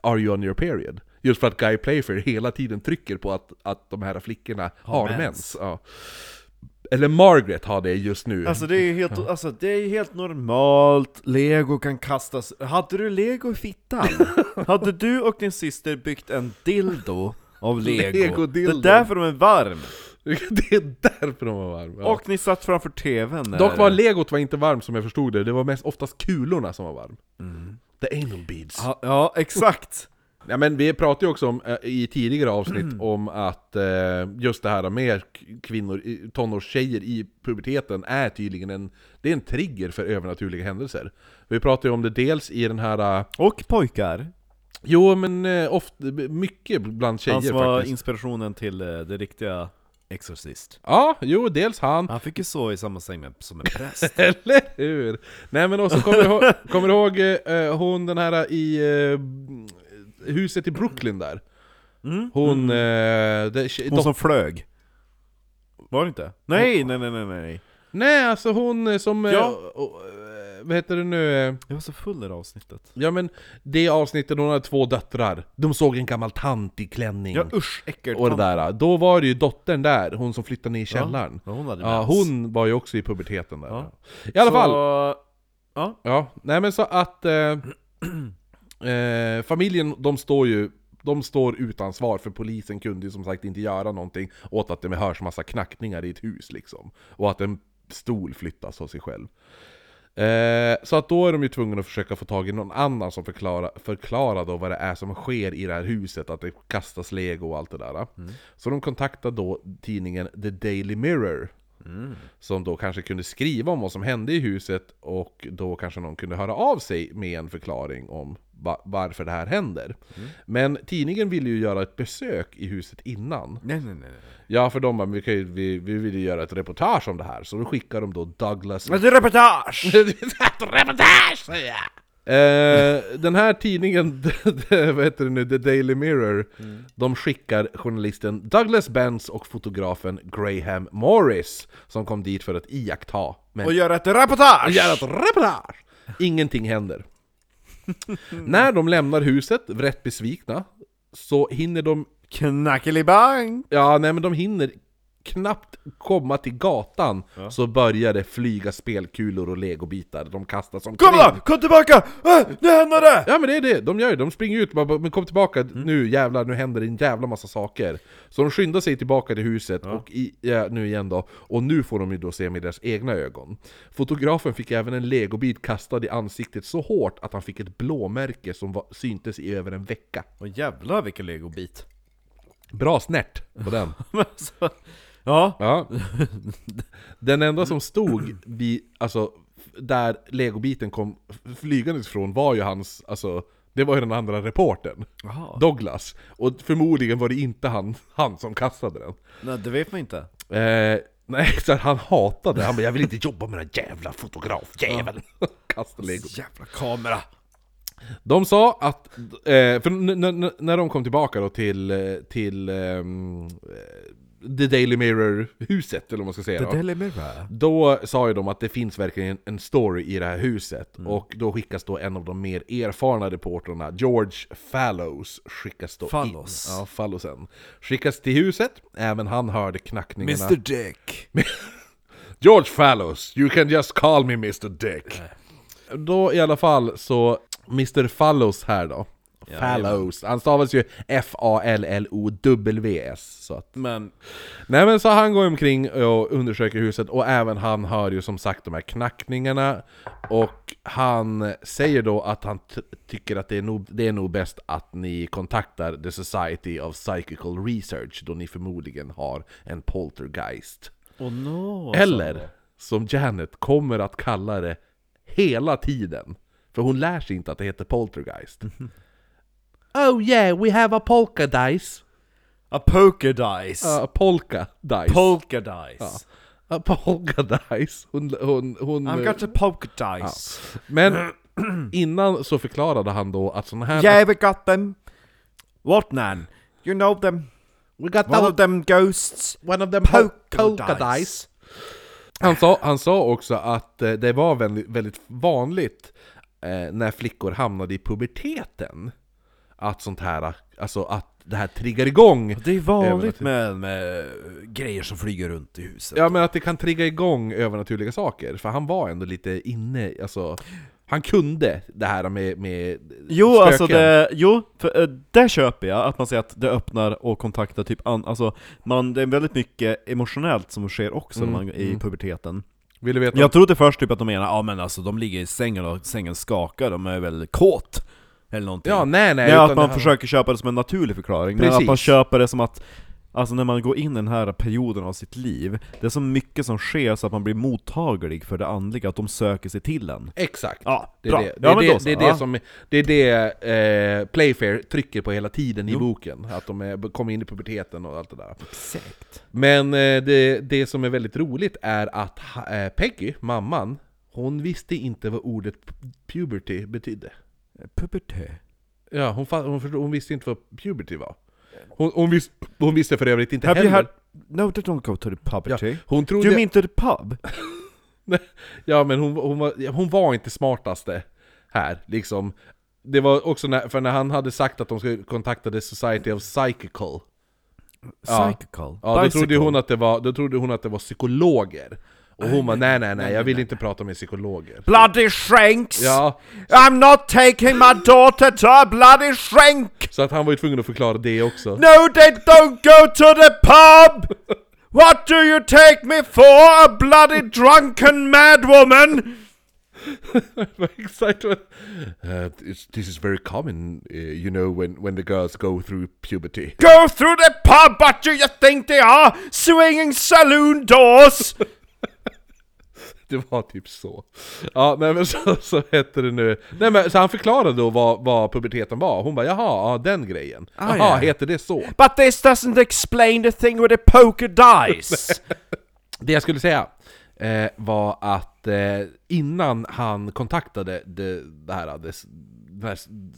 Are you on your period? Just för att Guy Playfair hela tiden trycker på att, att de här flickorna har, mens. mens. Ja. Eller Margaret har det just nu. Alltså det är ju helt, alltså, det är helt normalt, lego kan kastas Hade du lego i fittan? Hade du och din syster byggt en dildo av lego? Lego-dildo. Det är därför de är varm! det är därför de var varma. Ja. Och ni satt framför tvn. Dock var legot var inte varmt som jag förstod det, det var mest oftast kulorna som var varm. Mm. The anal beads. ja, ja, exakt! Ja, men vi pratade ju också om, eh, i tidigare avsnitt Mm. om att eh, just det här med kvinnor, i- tonårstjejer i puberteten är tydligen en, det är en trigger för övernaturliga händelser. Vi pratade ju om det dels i den här, eh, Och pojkar! jo men eh, ofta, mycket bland tjejer Han som var faktiskt. inspirationen till eh, det riktiga exorcist. Ja, jo, dels han. Han fick ju sova i samma säng med, som en präst. Eller hur? Nej men också, kommer du ihåg, kommer du ihåg eh, hon den här i huset i Brooklyn där? Mm. Hon... Eh, det, Hon som flög. Var det inte? Nej, nej, nej, nej, nej. Nej, alltså hon eh, som... eh, Ja. och, eh, vad heter det nu? eh, Jag var så full i det avsnittet. Ja men det avsnittet hon hade två döttrar. De såg en gammal tant i klänning. Ja usch, äckligt. och det där. Då var det ju dottern där, hon som flyttade ner i källaren. Ja, hon hade Ja, hon var ju också i puberteten där. Ja. I alla Så- fall, Ja. ja, nej men så att eh, eh, familjen, de står ju de står utan svar för polisen kunde ju som sagt inte göra någonting åt att det hörs massa knackningar i ett hus liksom. Och att en stol flyttas av sig själv. Eh, så att då är de ju tvungna att försöka få tag i någon annan som förklarar, förklarar då vad det är som sker i det här huset, att det kastas lego och allt det där. Så de kontaktar då tidningen The Daily Mirror, som då kanske kunde skriva om vad som hände i huset och då kanske någon kunde höra av sig med en förklaring om va- varför det här händer. Men tidningen ville ju göra ett besök i huset innan. Nej, nej, nej. Ja, för de bara, vi, ju, vi, vi vill ju göra ett reportage om det här, så då skickar de då Douglas... Ett reportage! reportage säger jag! Eh, den här tidningen, vad heter det nu, The Daily Mirror, de skickar journalisten Douglas Benz och fotografen Graham Morris, som kom dit för att iaktta. Men Och göra ett reportage! göra ett reportage! Ingenting händer. När de lämnar huset, rätt besvikna, så hinner de Knackelibang! Ja, nej men de hinner knappt komma till gatan så börjar det flyga spelkulor och legobitar, de kastas omkring. Kom då! Kom tillbaka! Äh, det händer det! Ja men det är det, de gör ju, de springer ut och bara men kom tillbaka nu jävlar, nu händer det en jävla massa saker. Så de skyndar sig tillbaka till huset, och i, ja, nu igen då, och nu får de ju då se med deras egna ögon. Fotografen fick även en legobit kastad i ansiktet så hårt att han fick ett blåmärke som var, syntes i över en vecka. Åh jävlar vilken legobit. Bra snärt på den. Ja. Ja. Den enda som stod vid, alltså, där legobiten kom flygandes ifrån var ju hans, alltså, det var ju den andra reportern. Jaha. Douglas. Och förmodligen var det inte han, han som kastade den. Nej, det vet man inte. Eh, nej, så han hatade, han bara 'Jag vill inte jobba med den jävla fotografjäveln' Kasta lego. Jävla kamera. De sa att, eh, för när de kom tillbaka då till, eh, till eh, The Daily Mirror-huset, eller vad man ska säga då. Daily Mirror. Då sa ju de att det finns verkligen en story i det här huset, och då skickas då en av de mer erfarna reportrarna, George Fallows, skickas då Fallows. in. Ja, Fallowsen. Skickas till huset, även han hörde knackningarna. Mr Dick. George Fallows, you can just call me Mr Dick. Då i alla fall så, Mr Fallows här då. Fallows, han stavas ju F-A-L-L-O-W-S så att Men, Nej men så han går omkring och undersöker huset och även han hör ju som sagt de här knackningarna Och han säger då att han tycker att det är, nog, det är nog bäst att ni kontaktar The Society of Psychical Research Då ni förmodligen har en poltergeist. Oh no. Eller, som Janet kommer att kalla det hela tiden För hon lär sig inte att det heter poltergeist Oh yeah, we have a polka dice A poker dice. uh, Polka dice Polka dice. A polka dice. Hon, hon, hon, I've got a poker dice. Men innan så förklarade han då att såna här... Yeah, we got them. What nan? You know them. We got One of them ghosts. one of them Polka polka dice. dice. Han sa, han sa också att eh, det var väldigt, väldigt vanligt eh, när flickor hamnade i puberteten. Att sånt här, alltså att det här triggar igång. Det är vanligt med, med grejer som flyger runt i huset. Ja men att det kan trigga igång övernaturliga saker. För han var ändå lite inne, alltså... Han kunde det här med, med Jo, spöken. alltså det, jo, för, eh, det köper jag, att man säger att det öppnar och kontaktar typ an, alltså, man, det är väldigt mycket emotionellt som sker också Mm, man, i mm. puberteten. Vill du veta? Jag trodde först typ att de menar, ja men alltså de ligger i sängen och sängen skakar, de är väl kåt? Eller någonting. Ja, nej nej. Nej, att utan man det här- försöker köpa det som en naturlig förklaring, men att Precis. man köper det som att Alltså när man går in i den här perioden av sitt liv, det är så mycket som sker så att man blir mottaglig för det andliga, att de söker sig till en. Exakt! Ja, Det är bra. det, det, Ja, är men det, då så. det, är det Ja. som det, är det eh, Playfair trycker på hela tiden i Jo. boken, att de är, kommer in i puberteten och allt det där. Exakt. Men eh, det, det som är väldigt roligt är att ha- eh, Peggy, mamman, hon visste inte vad ordet pu- puberty betydde. Puberté. Ja, hon, hon, förstod, hon visste inte vad puberty var. Hon, hon, vis, hon visste för övrigt inte Have heller. had... No, they don't go to the puberty. Hon Do trodde... you mean to the pub? Ja men hon, hon, var, hon var inte smartaste här, liksom. Det var också när, för när han hade sagt att de skulle kontakta The Society of Psychical Ja. Psychical. Ja, då Bicycle. trodde, hon att det var, då trodde hon att det var psykologer Och hon bara nej nej nej, jag vill inte prata med psykologer Bloody shrinks! Ja, I'm not taking my daughter to a bloody shrink! så att han var ju tvungen att förklara det också No, they don't go to the pub! What do you take me for, a bloody drunken mad woman? Exakt what- uh, This is very common, uh, you know, when, when the girls go through puberty Go through the pub, what do you think they are? Swinging saloon doors? Det var typ så. Ja, nej men så, så hette det nu. Nej men så han förklarade då vad, vad puberteten var. Hon bara jaha, ja den grejen. Ah, Jaha, ja. heter det så? But this doesn't explain the thing with the poker dice. Det jag skulle säga eh, var att eh, innan han kontaktade det, det här, det,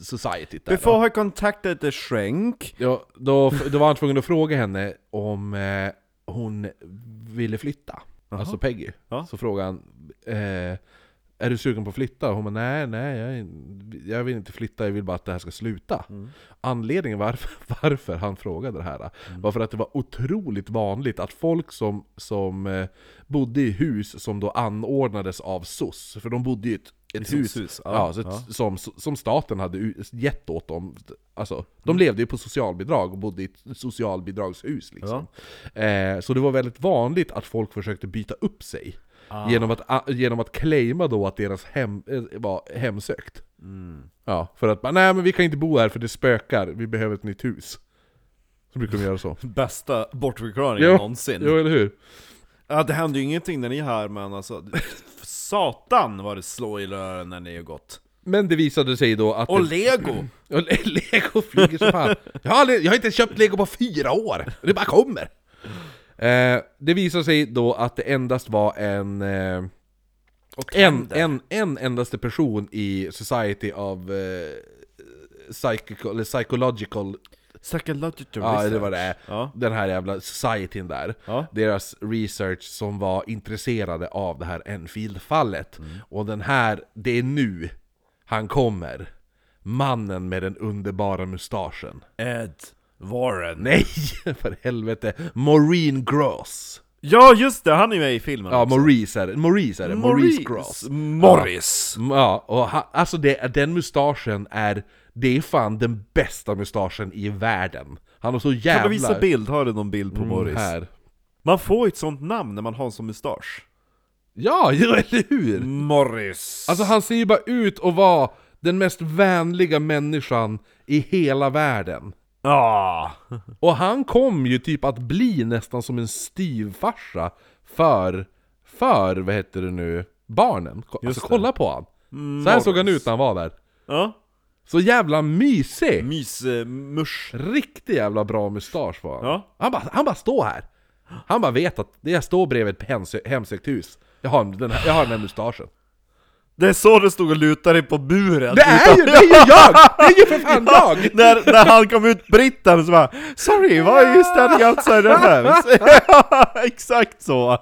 societyt där, Before I contacted the shrink, Ja, då, då var han tvungen att fråga henne om eh, hon ville flytta. Alltså Peggy. Ja. Så frågade han eh, Är du sugen på att flytta? Och hon bara nej, nej jag, jag vill inte flytta, jag vill bara att det här ska sluta. Anledningen varför, varför han frågade det här var för att det var otroligt vanligt att folk som, som eh, bodde i hus som då anordnades av SOS, för de bodde i ett, ett I hus, SOS-hus, ja, ja, så ett, ja. Som, som staten hade gett åt dem. Alltså, de levde ju på socialbidrag och bodde i ett socialbidragshus liksom. Eh, så det var väldigt vanligt att folk försökte byta upp sig. Genom, att, genom att claima då att deras hem eh, var hemsökt. Ja, för att nej men vi kan inte bo här för det spökar, vi behöver ett nytt hus. Så brukar de göra så. bästa bortförklaringen Jo, någonsin. Jo, eller hur? Ja, det händer ju ingenting när ni är här, men alltså... Satan vad det slår i rören när ni har gått. Men det visade sig då att... Och lego! och le- lego flyger som fan. Jag har, aldrig, jag har inte köpt lego på fyra år! Det bara kommer! Eh, det visade sig då att det endast var en... Eh, en, en, en endaste person i Society of eh, Psychical, eller Psychological, Psychological ja det var det. Ja. Den här jävla societyn där. Ja. Deras research som var intresserade av det här Enfield-fallet. Mm. Och den här, det är nu han kommer. Mannen med den underbara mustaschen. Ed Warren. Nej, för helvete. Maureen Gross. Ja just det, han är med i filmen Ja, också. Maurice är det. Maurice är det. Maurice, Gross. Morris. Ja, ja och ha, alltså det, den mustaschen är... Det är fan den bästa mustaschen i världen. Han har så jävla... Kan du visa bild? Har du någon bild på Mm, Morris? här. Man får ju ett sånt namn när man har en sån mustasch. Ja, ja, eller hur? Morris. Alltså han ser ju bara ut att vara den mest vänliga människan i hela världen. Ja. Och han kom ju typ att bli nästan som en styvfarsa för, för vad heter det nu, barnen. Alltså det. kolla på han. Så här såg han ut när han var där. Ja. Så jävla mysig! Mys, eh, musch. Riktigt jävla bra mustasch var han. Ja. Han bara, han bara står här. Han bara vet att det jag står bredvid ett hemsö- hemsökt hus. Jag har den här, jag har den här mustaschen. Det är så du stod och lutade dig på buren. Det är ju, det är ju jag! Det är ju för fan jag! när, när han kom ut, britten, så bara Sorry, why are you standing outside the house? Exakt så!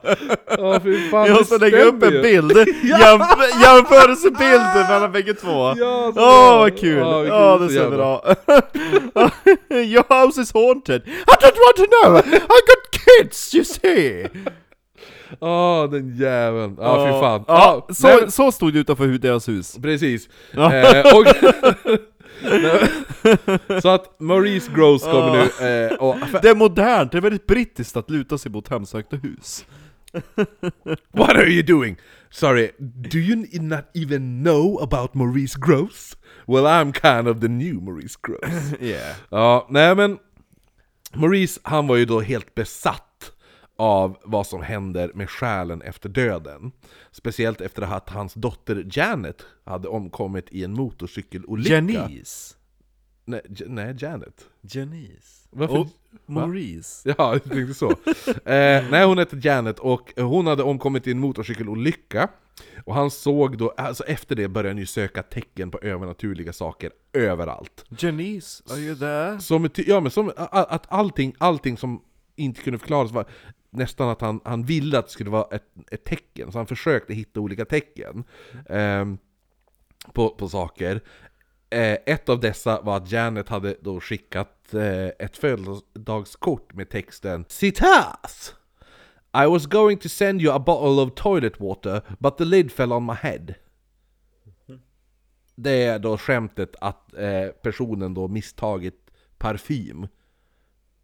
Ja, fy fan, Jag måste lägga upp en bild, Jämf jämförelsebild mellan bägge två! Ja, Åh vad kul! Ja, Ja, det jävla- bra! Your house is haunted! I don't want to know! I got kids, you see! Ja, den jäveln. Ja, fy fan. Ja, nej, så, men- så stod det utanför deras hus. Precis. Eh, och så att Maurice Gross kommer nu, eh, och, Det är modernt, det är väldigt brittiskt att luta sig mot hemsökta hus. What are you doing? Sorry, do you not even know about Maurice Gross? Well I'm kind of the new Maurice Gross. Yeah. ja, nej men... Maurice, han var ju då helt besatt av vad som händer med själen efter döden. Speciellt efter att hans dotter Janet hade omkommit i en motorcykelolycka. Janice. Nej, nej Janet. Janice. Varför? Och Maurice. Ja, jag tänkte så. eh, nej, hon hette Janet och hon hade omkommit i en motorcykelolycka. Och han såg då, alltså efter det började han ju söka tecken på övernaturliga saker överallt. Janice, are you there? Som, ja men som att allting, allting som inte kunde förklaras var nästan att han, han ville att det skulle vara ett, ett tecken, så han försökte hitta olika tecken ehm, på, på saker. Eh, ett av dessa var att Janet hade då skickat eh, ett födelsedagskort med texten Citas! I was going to send you a bottle of toilet water, but the lid fell on my head. Det är då skämtet att eh, personen då misstagit parfym.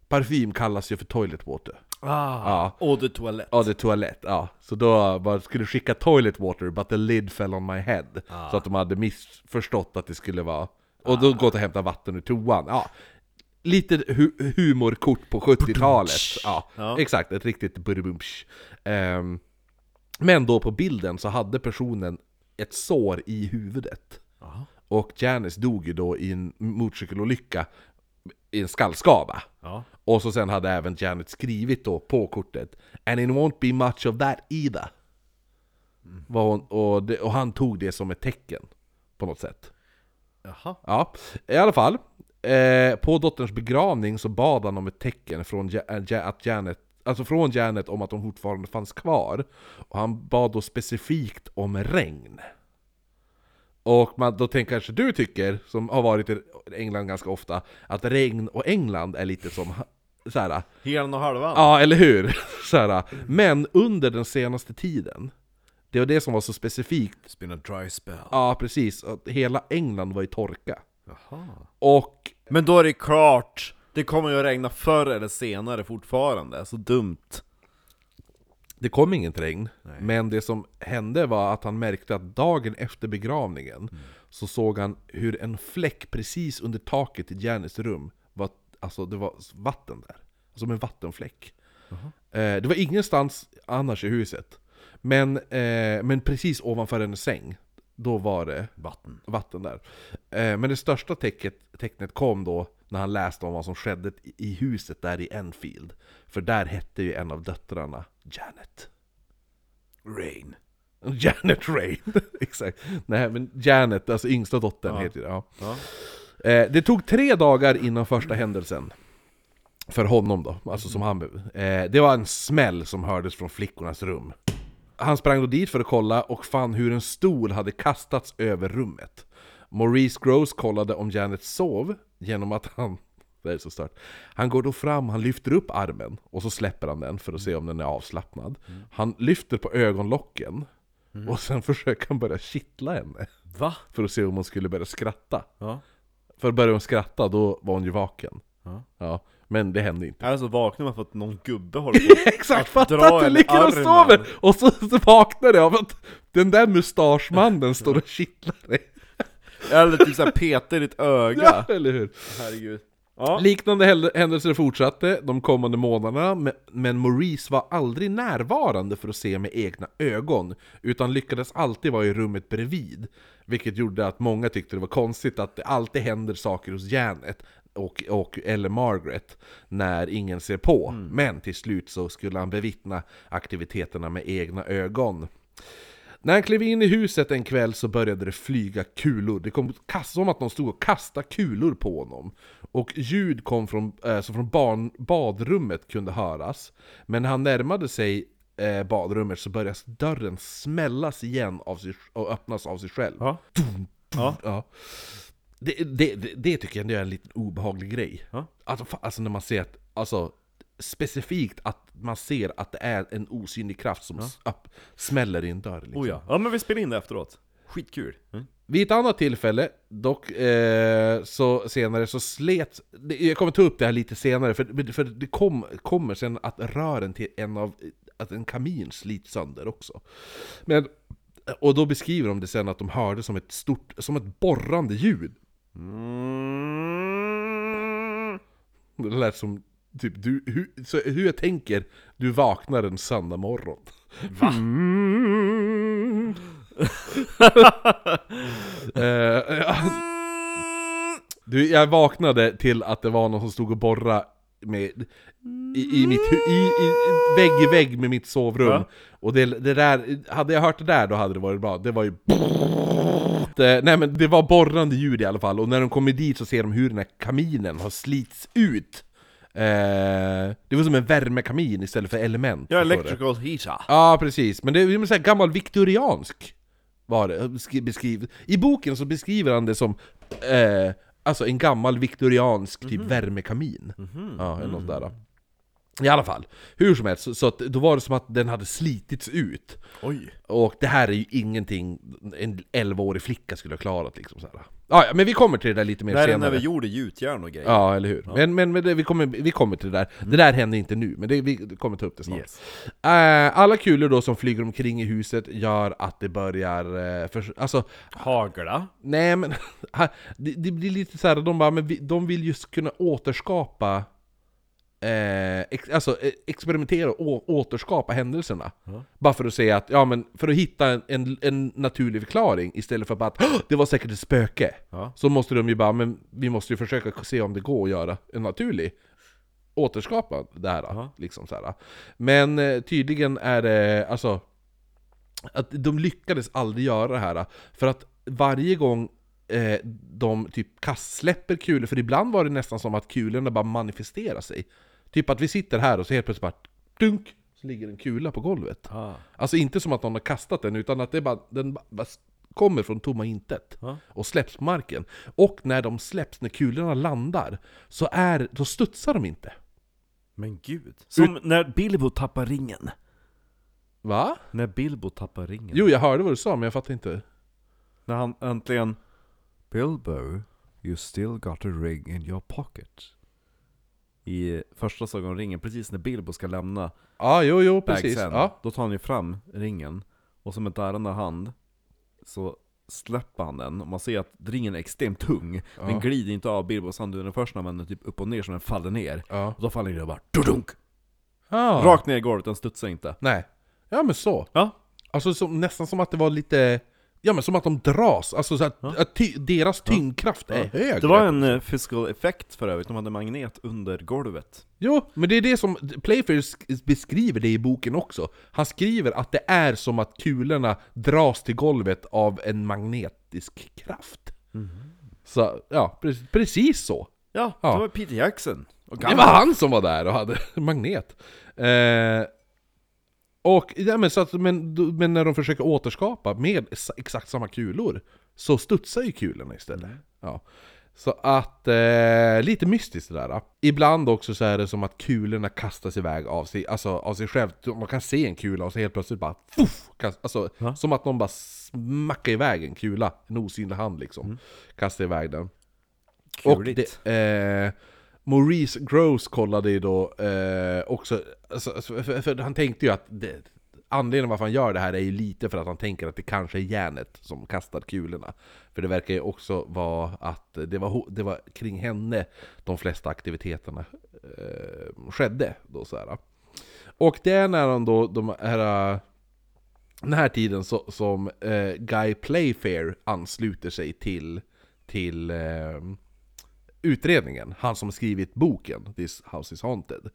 Parfym kallas ju för toilet water. Ah, Ja. och the toalett. Ja, det är toalett, ja. Så då bara skulle skicka toilet water, but the lid fell on my head. Så att de hade missförstått att det skulle vara... Och då gått och hämtat vatten ur toan. Ja. Lite hu- humorkort på 70-talet. Ja, Ja. exakt. Ett riktigt burbumpsch. Ehm, men då på bilden så hade personen ett sår i huvudet. Ja. Och Janice dog ju då i en motorcykelolycka i en skallskava. Ja. Och så sen hade även Janet skrivit då på kortet And it won't be much of that either. Var hon, och, det, och han tog det som ett tecken på något sätt. Jaha. Ja, i alla fall. Eh, på dotterns begravning så bad han om ett tecken från ja, ja, att Janet Alltså från Janet om att hon fortfarande fanns kvar. Och han bad då specifikt om regn. Och man, då tänker kanske du tycker, som har varit i England ganska ofta, att regn och England är lite som så här, Helen och halvan. Ja, eller hur? Så här, men under den senaste tiden, det var det som var så specifikt. It's been a dry spell. Ja, precis. Att hela England var i torka. Jaha. Och Men då är det klart, det kommer ju att regna förr eller senare fortfarande, så dumt. Det kom inget regn. Men det som hände var att han märkte att dagen efter begravningen så såg han hur en fläck precis under taket i Janice rum var, alltså det var vatten där. Som en vattenfläck. Eh, det var ingenstans annars i huset. Men, eh, men precis ovanför hennes säng, då var det Vatten. vatten där. Eh, men det största tecknet, tecknet kom då när han läste om vad som skedde i, huset där i Enfield. För där hette ju en av döttrarna Janet. Rain. Janet Rain, exakt. Nej men Janet, alltså yngsta dottern Ja. heter det. Ja. Ja. Eh, det tog tre dagar innan första händelsen. För honom då, alltså som han... Eh, det var en smäll som hördes från flickornas rum. Han sprang då dit för att kolla och fann hur en stol hade kastats över rummet. Maurice Gross kollade om Janet sov genom att han... Det är så stört. Han går då fram, han lyfter upp armen och så släpper han den för att se om den är avslappnad. Han lyfter på ögonlocken och sen försöker han börja kittla henne. Va? För att se om hon skulle börja skratta. Ja. För började hon skratta, då var hon ju vaken. Ja. Ja, men det hände inte. Alltså vaknar man för att någon gubbe håller på Exakt, att fatta dra att du ligger och sover! Och så, så vaknar du av att den där mustaschmannen står och kittlar dig. Eller typ såhär petar i ditt öga. Ja, eller hur? Herregud. Ja. Liknande häl- händelser fortsatte de kommande månaderna, men- Maurice var aldrig närvarande för att se med egna ögon, utan lyckades alltid vara i rummet bredvid. Vilket gjorde att många tyckte det var konstigt att det alltid händer saker hos Janet och, och, eller Margaret när ingen ser på. Men till slut så skulle han bevittna aktiviteterna med egna ögon. När han klev in i huset en kväll så började det flyga kulor. Det kom som att någon stod och kastade kulor på honom. Och ljud kom från, eh, som från barn, badrummet kunde höras. Men när han närmade sig eh, badrummet så började dörren smällas igen av sig, och öppnas av sig själv. Ja. Ja. Ja. Det, det, det, det tycker jag är en liten obehaglig grej. Ja. Alltså, alltså när man ser att, alltså specifikt att man ser att det är en osynlig kraft som s- upp, smäller i en dörr. Liksom. Oh ja. ja men vi spelar in det efteråt. Skitkul. Mm. Vid ett annat tillfälle, dock eh, så senare, så slet... Jag kommer ta upp det här lite senare, för, för det kom, kommer sen att rören till en av... Att en kamin slits sönder också. Men, och då beskriver de det sen att de hörde som ett stort, som ett borrande ljud. Mm. Det lät som Typ, du, hur, så hur jag tänker, du vaknar en söndag morgon. Va? du, jag vaknade till att det var någon som stod och borrade med, i, i mitt i, i, vägg i vägg med mitt sovrum. Ja. Och det, det där, hade jag hört det där då hade det varit bra. Det var ju det, nej men det var borrande ljud i alla fall, och när de kommer dit så ser de hur den här kaminen har slits ut. Eh, det var som en värmekamin istället för element. Ja, electrical heater. Ja, precis. Men det är här gammal viktoriansk var det besk- beskrivet. I boken så beskriver han det som eh, alltså en gammal viktoriansk typ värmekamin. Ja, eller något där. Då. I alla fall, hur som helst, så, så att, då var det som att den hade slitits ut. Oj. Och det här är ju ingenting en 11-årig flicka skulle ha klarat liksom så här. Ja, ja, men vi kommer till det där lite mer Det här är senare. när vi gjorde gjutjärn och grejer. Ja, eller hur? Men, men, men det, vi, kommer, vi kommer till det där. Det där händer inte nu, men det, vi kommer ta upp det snart. Yes. Eh, alla kulor då som flyger omkring i huset gör att det börjar... Uh, för, alltså, Hagla. nej men... det, det blir lite så här, de bara, men vi, de vill just kunna återskapa... Eh, ex, alltså eh, experimentera och återskapa händelserna. Bara för att säga att, ja men för att hitta en, en, en naturlig förklaring istället för bara att "Åh, det var säkert ett spöke. Ja. Så måste de ju bara, men vi måste ju försöka se om det går att göra en naturlig återskapa det här. Ja. Liksom så här. Men eh, tydligen är det, alltså att de lyckades aldrig göra det här. För att varje gång eh, de typ kastsläpper kulor, för ibland var det nästan som att kulorna bara manifesterar sig. Typ att vi sitter här och så helt plötsligt bara dunk, så ligger en kula på golvet. Ah. Alltså inte som att någon har kastat den, utan att det bara, den bara, kommer från tomma intet Ja. och släpps på marken. Och när de släpps, när kulorna landar, så är, då studsar de inte. Men gud. Som när Bilbo tappar ringen. Va? När Bilbo tappar ringen. Jo, jag hörde vad du sa, men jag fattar inte. När han äntligen... Bilbo, you still got a ring in your pocket. I första Sagan om ringen, precis när Bilbo ska lämna Ja, jo, jo, precis. Bagsen, Ja. då tar han ju fram ringen, och som en darrande hand så släpper han den, och man ser att ringen är extremt tung. Den Ja. glider inte av Bilbos hand, den första men typ upp och ner så den faller ner. Ja. Och då faller den bara dudunk! Ah. Rakt ner i golvet, den studsar inte. Nej. Ja, men så. Ja, Alltså som, nästan som att det var lite... Ja men som att de dras, alltså så att, Ja. att ty, deras tyngdkraft är högre. Det var en eh, physical effect för övrigt, de hade magnet under golvet. Jo, men det är det som Playfair sk- beskriver det i boken också. Han skriver att det är som att kulorna dras till golvet av en magnetisk kraft. Så, ja, pre- precis så. Ja, Ja. det var Peter Jackson. Det var han som var där och hade magnet. Eh, och, ja, men, så att, men, men när de försöker återskapa med exakt samma kulor, så studsar ju kulorna istället. Ja. Så att, eh, lite mystiskt det där. då. Ibland också så är det som att kulorna kastas iväg av sig, alltså av sig själv. Man kan se en kula och så helt plötsligt bara fuff, kast, alltså. Som att någon bara smackar iväg en kula, en osynlig hand liksom. Kastar iväg den. Och Kuligt. det, eh, Maurice Gross kollade ju då eh, också, alltså, alltså, för, för, för han tänkte ju att det, anledningen varför han gör det här är ju lite för att han tänker att det kanske är järnet som kastar kulorna. För det verkar ju också vara att det var, det var kring henne de flesta aktiviteterna eh, skedde. Då, så här. Och det är när han då, de här, den här tiden så, som eh, Guy Playfair ansluter sig till, till eh, utredningen, han som skrivit boken This House is Haunted.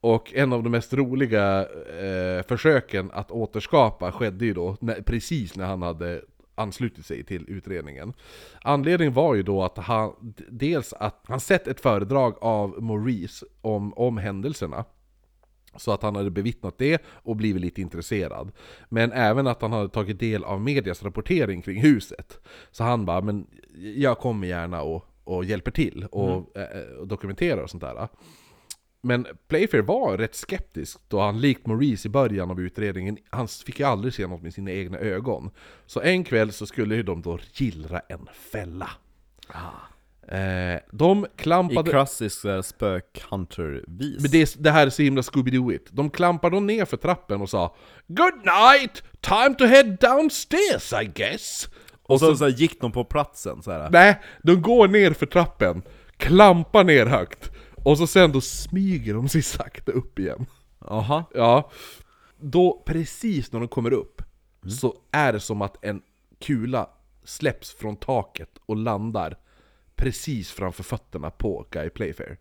Och en av de mest roliga eh, försöken att återskapa skedde ju då när, precis när han hade anslutit sig till utredningen. Anledningen var ju då att han, dels att han sett ett föredrag av Maurice om, om händelserna. Så att han hade bevittnat det och blivit lite intresserad. Men även att han hade tagit del av medias rapportering kring huset. Så han bara, men jag kommer gärna och, och hjälper till och, eh, och dokumenterar och sånt där. Men Playfair var rätt skeptisk då han likt Maurice i början av utredningen, han fick ju aldrig se något med sina egna ögon. Så en kväll så skulle ju de då gillra en fälla. Eh, de I klampade... klassisk uh, spök-hunter-vis. Men det, det här är så himla Scooby-Dooigt. De klampade de ner för trappen och sa Good night! Time to head downstairs I guess! Och så, så här, gick de på platsen så här. Nej, de går ner för trappen, klampar ner högt Och så sen då smyger de sig sakta upp igen. Jaha. Ja. Då, precis när de kommer upp, så är det som att en kula släpps från taket och landar precis framför fötterna på Guy Playfair.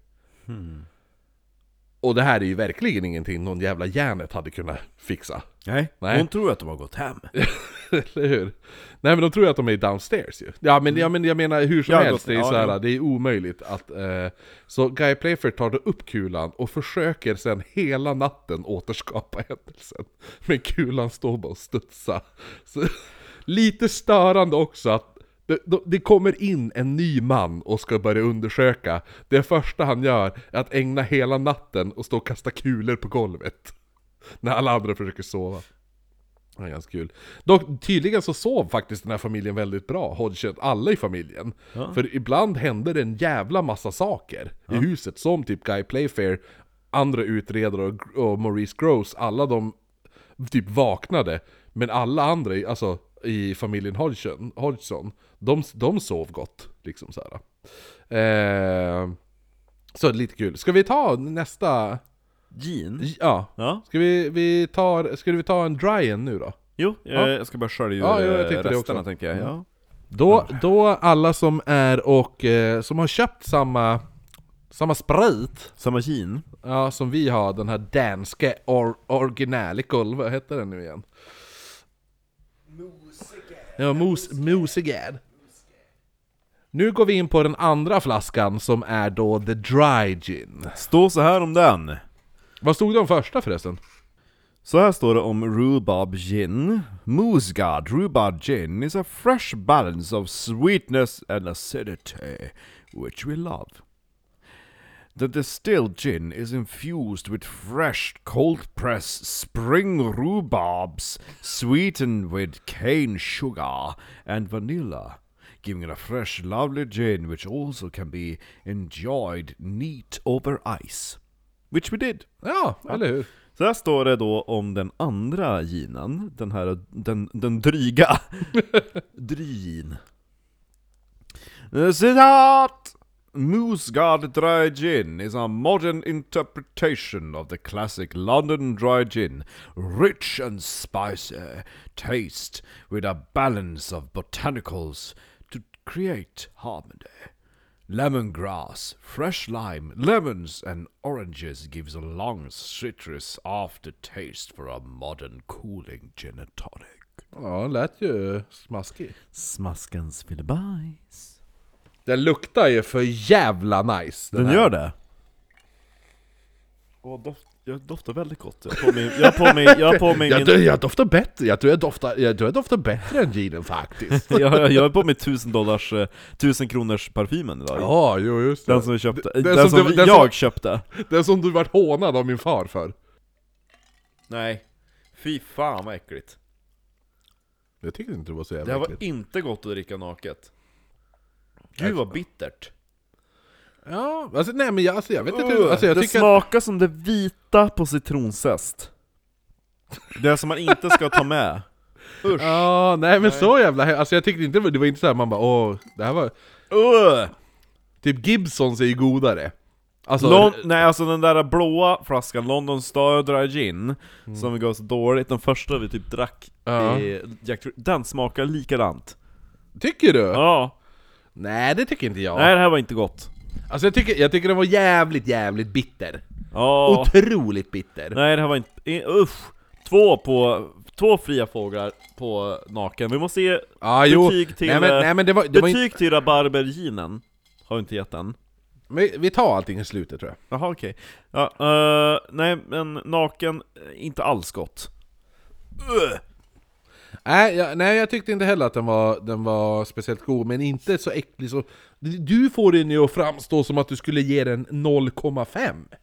Och det här är ju verkligen ingenting någon jävla järnet hade kunnat fixa. Nej. Nej. Hon tror att de har gått hem. Eller hur? Nej men de tror ju att de är downstairs ju. Ja men, ja, men jag menar hur som Ja, helst, det är, Ja, så här, ja. det är omöjligt att... Eh, så Guy Playfair tar då upp kulan och försöker sen hela natten återskapa händelsen. Men kulan står bara och studsar. Så, lite störande också att det, det kommer in en ny man och ska börja undersöka. Det första han gör är att ägna hela natten och stå och kasta kulor på golvet. När alla andra försöker sova. Är ganska kul. Dock, tydligen så sov faktiskt den här familjen väldigt bra, Hodgson, alla i familjen. För ibland hände det en jävla massa saker i huset, som typ Guy Playfair, andra utredare och, och Maurice Gross, alla de typ vaknade. Men alla andra, alltså i familjen Hodgson, Hodgson de, de sov gott. Liksom så här. Eh, så lite kul. Ska vi ta nästa? Jean? Ja. Ja. Ska vi, vi ta, ska vi ta en dry nu då? Jo, jag, jag ska bara skölja ur Ja, jo, jag eh, tänkte det resterna också. tänker jag. Ja. Då, då alla som är och eh, som har köpt samma, samma sprit Samma Jean? ja, som vi har, den här danska or, Organical, vad heter den nu igen? Ja, mos, Mosigad. Nu går vi in på den andra flaskan som är då the dry gin. Står så här om den. Vad stod det om första förresten? Så här står det om Rhubarb Gin. Moosegard Rhubarb Gin is a fresh balance of sweetness and acidity, which we love. The distilled gin is infused with fresh, cold-pressed spring rhubarbs, sweetened with cane sugar and vanilla, giving it a fresh, lovely gin which also can be enjoyed neat over ice. Which we did. Ja, eller hur? Så här står det då om den andra ginen, den här, den, den dryga. Drygin. Citat! Moosegard Dry Gin is a modern interpretation of the classic London Dry Gin. Rich and spicy taste with a balance of botanicals to create harmony. Lemongrass, fresh lime, lemons and oranges gives a long citrus aftertaste for a modern cooling gin and tonic. Ja, lät ju smaskig. Smaskens filibajs. Den luktar ju för jävla nice. Den här. gör det? Åh, doft, jag doftar väldigt gott. Jag har på mig, jag har på mig, jag har på mig Jag, min... jag doftar bättre, jag tror jag doftar, jag tror jag doftar bättre än ginen faktiskt. Jag, jag har på mig tusen dollars, eh, tusen kronors parfymen idag. Ja, jo just det. Den som vi köpte, Den den, som som, du- den jag som- köpte. Den som du vart hånad av min far för. Nej. Fy fan vad äckligt. Jag tycker inte det var så Det jävla här var äckligt. inte gott att dricka naket. Gud vad bittert. Ja, alltså nej men jag, alltså, jag vet inte, Uh, alltså jag det tycker att, smakar som det vita på citronzest. Det som man inte ska ta med. Usch. Ja, nej men så jävla he- alltså jag tyckte inte, det var inte såhär man bara åh, det här var... Uh. Typ Gibsons är ju godare. Alltså, Lon- nej alltså den där blåa flaskan, London Star Dry Gin, som gav så dåligt, den första vi typ drack Ja. i Jack den smakar likadant. tycker du? Ja. Nej det tycker inte jag. Nej det här var inte gott. Alltså jag tycker, jag tycker den var jävligt, jävligt bitter. Ja. Otroligt bitter. Nej det här var inte, usch! Två på, två fria fåglar på naken. Vi måste ge jo. betyg till, nej, men, eh, nej men det var, det var betyg inte... till rabarberginen. Har vi inte gett den. Vi, vi tar allting i slutet tror jag. Jaha okej. Ja, eh, nej men naken, eh, inte alls gott. Ugh. Nej jag, nej, jag tyckte inte heller att den var, den var speciellt god, men inte så äcklig så... Du får den ju att framstå som att du skulle ge den 0,5.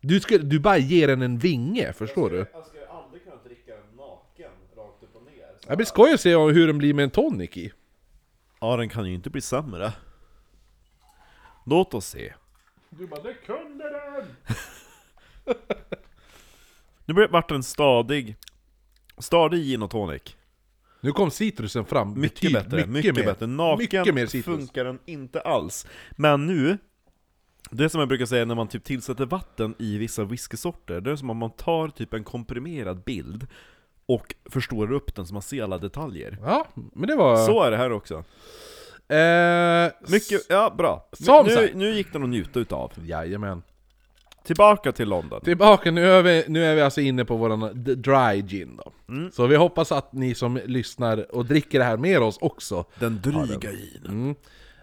Du, skulle, du bara ger den en vinge, förstår du? Jag skulle aldrig kunna dricka den naken, rakt upp och ner. Det blir skoj att se hur den blir med en tonic i. Ja, den kan ju inte bli sämre. Låt oss se. Du bara 'Det kunde den!' Nu vart en stadig, stadig gin och tonic. Nu kom citrusen fram Mycket betyd- bättre, mycket, mer. bättre. Naken mycket mer citrus. funkar den inte alls. Men nu Det som jag brukar säga när man typ tillsätter vatten i vissa whiskysorter, det är som om man tar typ en komprimerad bild och förstorar upp den så man ser alla detaljer. Ja, men det var... Så är det här också. Eh, Mycket, ja bra. Som nu, sagt. nu gick den att njuta utav. Jajamän. Tillbaka till London. Tillbaka, nu är vi, nu är vi alltså inne på våran dry gin då. Mm. Så vi hoppas att ni som lyssnar och dricker det här med oss också Den dryga ginen. mm,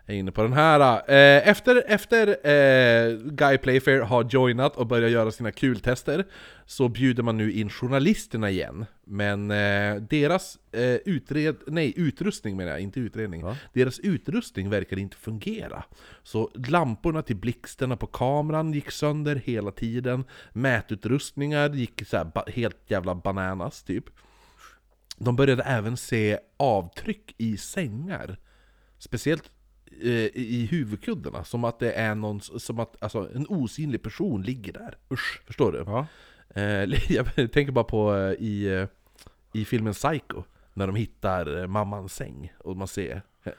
är inne på den här. Eh, efter efter eh, Guy Playfair har joinat och börjat göra sina kultester så bjuder man nu in journalisterna igen. Men eh, deras eh, utred, nej, utrustning menar jag, inte utredning. Va? Deras utrustning verkar inte fungera. Så lamporna till blixtarna på kameran gick sönder hela tiden. Mätutrustningar gick så här helt jävla bananas typ. De började även se avtryck i sängar. Speciellt i huvudkuddarna, som att det är någon, som att alltså, en osynlig person ligger där. Usch, förstår du? Ja. Eh, jag tänker bara på eh, i, eh, i filmen Psycho, när de hittar eh, mammans säng och man ser eh,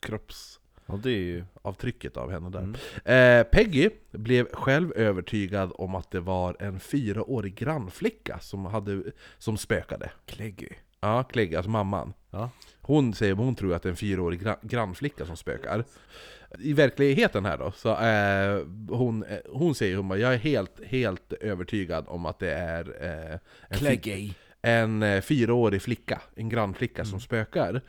kroppsavtrycket ja, det är ju... av henne där. Mm. Eh, Peggy blev själv övertygad om att det var en fyraårig grannflicka som, hade, som spökade. Kleggy. Ja, Clegg, alltså mamman. Ja. Hon säger hon tror att det är en fyraårig gra- grannflicka som spökar. I verkligheten här då, så eh, hon, eh, hon säger hon bara, jag är helt, helt övertygad om att det är eh, en, Kleggy. en eh, fyraårig flicka, en grannflicka som spökar.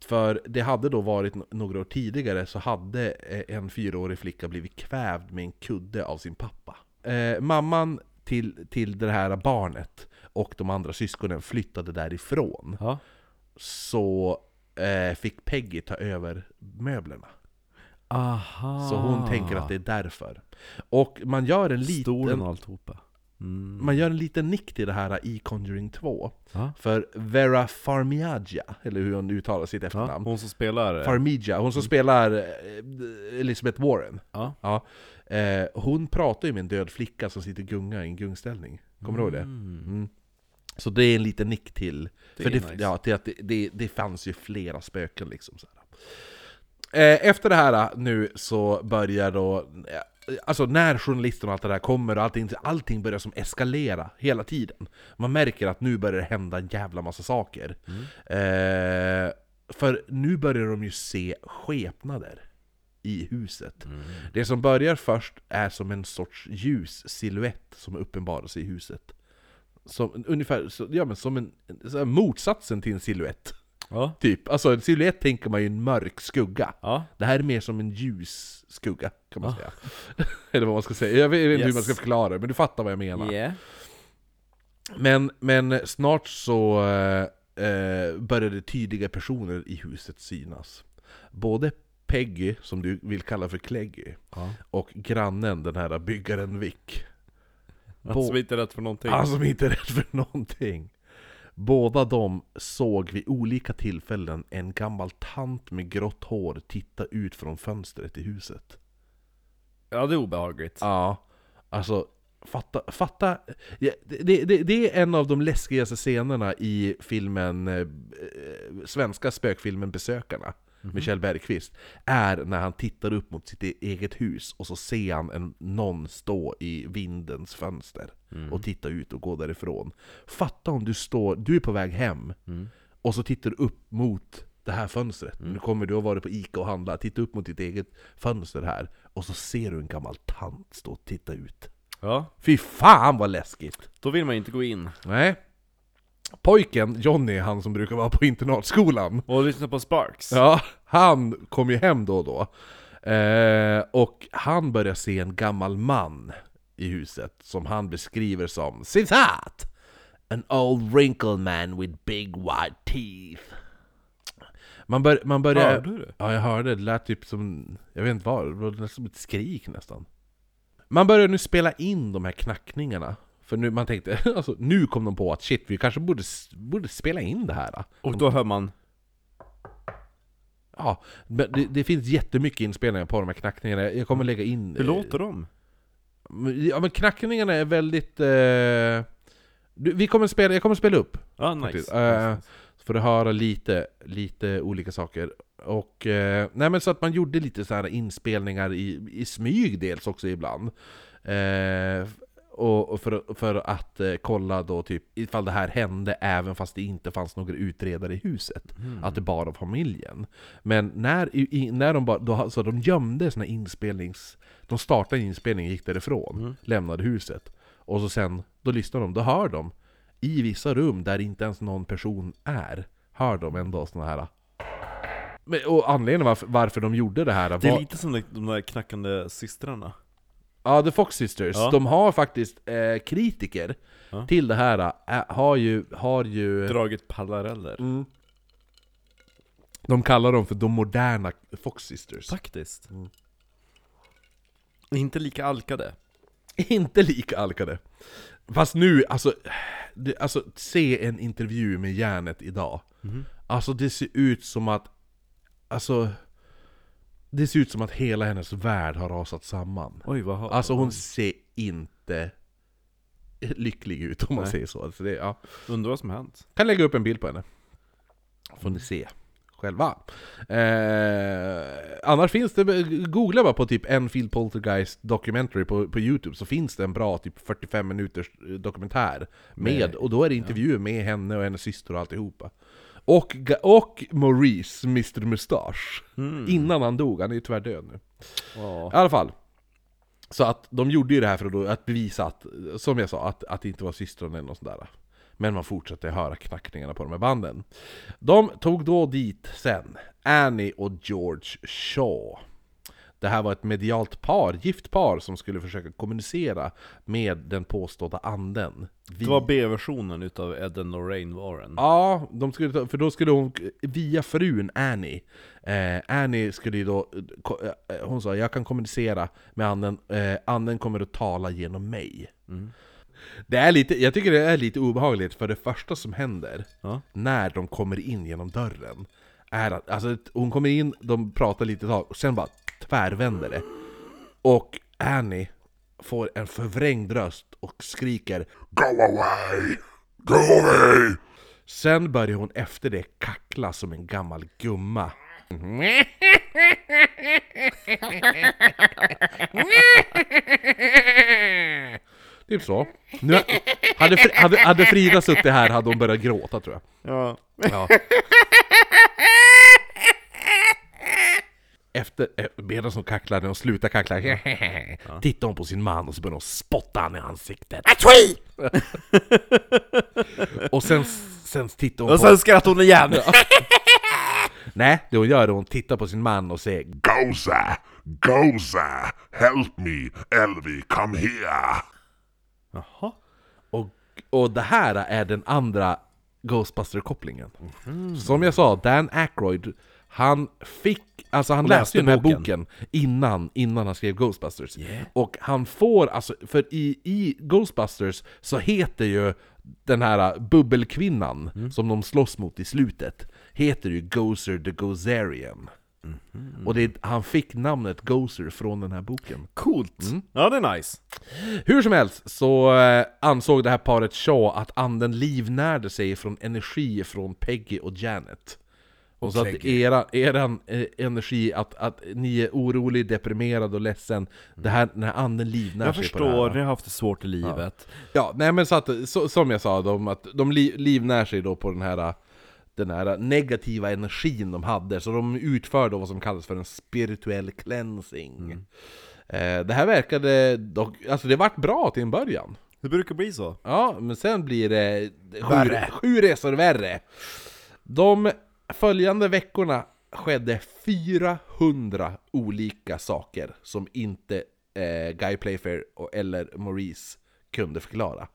För det hade då varit några år tidigare så hade en fyraårig flicka blivit kvävd med en kudde av sin pappa. Eh, mamman till, till det här barnet och de andra syskonen flyttade därifrån. Ja. Så eh, fick Peggy ta över möblerna. Aha. Så hon tänker att det är därför. Och man gör en Stolen liten, och alltihopa. Mm. man gör en liten nick till det här i Conjuring 2. Ja. För Vera Farmiga, eller hur hon uttalar sitt efternamn. hon som spelar... Farmiga, hon som spelar eh, Elizabeth Warren. Ja. Ja. Eh, hon pratar ju med en död flicka som sitter gunga i en gungställning. Kommer du ihåg det? Mm. Så det är en liten nick till. Det för det, nice. ja, till att det, det, det fanns ju flera spöken liksom. Så. Eh, efter det här nu så börjar då... eh, Alltså när journalisterna och allt det där kommer och allting, allting börjar som eskalera hela tiden. Man märker att nu börjar det hända en jävla massa saker. Mm. Eh, för nu börjar de ju se skepnader i huset. Mm. Det som börjar först är som en sorts ljus silhuett som uppenbarar sig i huset. Som, ungefär, så, ja, men som en, här, motsatsen till en silhuett. Ja. Typ. Alltså en silhuett tänker man ju en mörk skugga. Ja. Det här är mer som en ljus skugga, kan man Ah. säga. Eller vad man ska säga. Jag vet inte hur Yes. man ska förklara det, men du fattar vad jag menar. Yeah. Men, men snart så eh, eh, började tydliga personer i huset synas. Både Peggy, som du vill kalla för Cleggy, Ja. och grannen, den här byggaren Vic. Han som inte är rätt för någonting. Han som inte är rädd för någonting. Båda de såg vid olika tillfällen en gammal tant med grått hår titta ut från fönstret i huset. Ja, det är obehagligt. Ja, alltså fatta, fatta ja, det, det, det är en av de läskigaste scenerna i filmen, eh, svenska spökfilmen Besökarna, med Kjell Bergqvist, är när han tittar upp mot sitt e- eget hus och så ser han en, någon stå i vindens fönster och titta ut och gå därifrån. Fatta om du står, du är på väg hem, Mm. och så tittar du upp mot det här fönstret. Nu kommer du ha varit på Ica och handlat, titta upp mot ditt eget fönster här, och så ser du en gammal tant stå och titta ut. Ja, Fy fan vad läskigt! då vill man inte gå in. Nej. Pojken, Johnny, han som brukar vara på internatskolan, Och lyssna på Sparks. ja, han kom ju hem då och då. Eh, och han börjar se en gammal man i huset som han beskriver som citat! An old wrinkled man with big white teeth. Man, bör, man börjar... Hörde du? Ja, jag hörde. Det lät typ som... Jag vet inte vad, det nästan som ett skrik nästan. Man börjar nu spela in de här knackningarna. För nu, man tänkte, alltså, nu kom de på att shit, vi kanske borde, borde spela in det här. Och då hör man... Ja, men det, det finns jättemycket inspelningar på de här knackningarna. Jag kommer lägga in... Hur låter de? Ja men knackningarna är väldigt... Eh, vi kommer spela, jag kommer spela upp. Faktiskt. nice. Eh, För att höra lite, lite olika saker. Och, eh, nej men så att man gjorde lite så här inspelningar i, i smyg dels också ibland. Eh, och, och för, för att eh, kolla då typ ifall det här hände även fast det inte fanns några utredare i huset. Att det bara var familjen. Men när, i, när de bara, då, alltså, de gömde såna inspelnings... De startade inspelningen, gick därifrån, lämnade huset. Och så sen, då lyssnar de, då hör de i vissa rum där inte ens någon person är, hör de ändå såna här men, och anledningen varför, varför de gjorde det här Det är var... lite som de, de där knackande systrarna. Ja, The Fox Sisters, Ja. de har faktiskt eh, kritiker Ja. till det här, äh, har ju, har ju... Dragit paralleller. Mm. De kallar dem för de moderna Fox Sisters. Faktiskt. Inte lika alkade. Inte lika alkade. Fast nu, alltså, det, alltså se en intervju med Järnet idag. Alltså det ser ut som att, alltså, det ser ut som att hela hennes värld har rasat samman. Oj, vad har... Alltså hon ser inte lycklig ut om man Nej. säger så. Alltså det, ja. Undrar vad som hänt. Kan lägga upp en bild på henne. Får ni se själva. Eh, annars finns det, googla bara på typ Enfield Poltergeist Documentary på, på Youtube så finns det en bra typ 45 minuters eh, dokumentär med, och då är det intervjuer med henne och hennes syster och alltihopa. Och, och Maurice, Mr Mustache. Innan han dog, han är ju tyvärr död nu. Ja. I alla fall. Så att de gjorde ju det här för att, då, att bevisa att, som jag sa, att, att det inte var systern eller något sånt där. Men man fortsatte höra knackningarna på de här banden. De tog då dit sen Annie och George Shaw. Det här var ett medialt par, gift par, som skulle försöka kommunicera med den påstådda anden. Det var B-versionen utav Ed and Lorraine Warren. Ja, de skulle, ta- för då skulle hon, via frun Annie, eh, Annie skulle ju då, eh, hon sa jag kan kommunicera med anden, eh, anden kommer att tala genom mig. Det är lite, jag tycker det är lite obehagligt, för det första som händer, Ja. när de kommer in genom dörren, är att, alltså hon kommer in, de pratar lite tag, och sen bara tvärvänder det. Och Annie får en förvrängd röst och skriker Go away! Go away! Sen börjar hon efter det kackla som en gammal gumma. Typ så. Nu, hade, hade Frida suttit här hade hon börjat gråta tror jag. Ja. Ja. Efter, eh, medan hon kacklar, när hon slutar kackla, tittar hon på sin man och så börjar hon spotta han i ansiktet. och sen, sen tittar hon Och på... sen skrattade hon igen! Nej, det hon gör är att hon tittar på sin man och säger Goza! Goza! Help me! Elvi, come here! Jaha. och, och det här är den andra Ghostbuster-kopplingen. Som jag sa, Dan Aykroyd, han fick, alltså han läste, läste den här boken. boken, innan, innan han skrev Ghostbusters. Och han får, alltså, för i, i Ghostbusters så heter ju den här bubbelkvinnan som de slåss mot i slutet, heter ju Gozer the Gozerian. Och det, han fick namnet Gozer från den här boken. Coolt! Ja, det är nice. Hur som helst så eh, ansåg det här paret Shaw att anden livnärde sig från energi från Peggy och Janet. Och så att era, eran eh, energi, att, att ni är orolig, deprimerad och ledsen, det här, den här anden livnär Jag sig på förstår, det ni här. har haft det svårt i livet. Ja, nej men så att, så, som jag sa, de, att de li, livnär sig då på den här den här negativa energin de hade, så de utför då vad som kallas för en spirituell cleansing. Eh, det här verkade dock, alltså det vart bra till en början. Det brukar bli så. Ja, men sen blir det sju, sju resor värre. De följande veckorna skedde 400 olika saker som inte eh, Guy Playfair och, eller Maurice kunde förklara.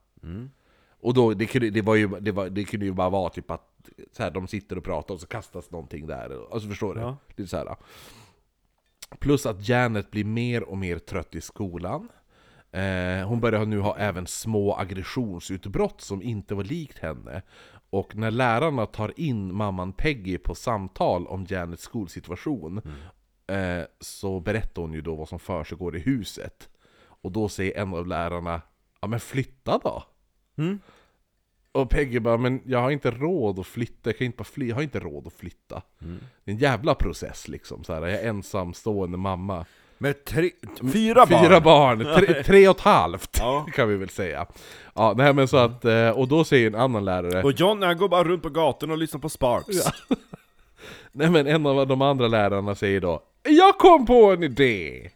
Och då, det, kunde, det, var ju, det, var, det kunde ju bara vara typ att så här, de sitter och pratar och så kastas någonting där. Alltså förstår du? Ja. Lite så här. Plus att Janet blir mer och mer trött i skolan. Eh, hon börjar nu ha även små aggressionsutbrott som inte var likt henne. Och när lärarna tar in mamman Peggy på samtal om Janets skolsituation eh, så berättar hon ju då vad som försiggår i huset. Och då säger en av lärarna Ja men flytta då! Mm. Och Peggy bara, men jag har inte råd att flytta, jag, kan inte bara fly, jag har inte råd att flytta. Det är en jävla process liksom, så här. jag är ensamstående mamma. Med tre, fyra barn! Fyra barn, tre, tre och ett halvt Ja. kan vi väl säga. Ja, nej men så att, eh, och då säger en annan lärare, Och John han går bara runt på gatorna och lyssnar på Sparks. nej men en av de andra lärarna säger då, Jag kom på en idé!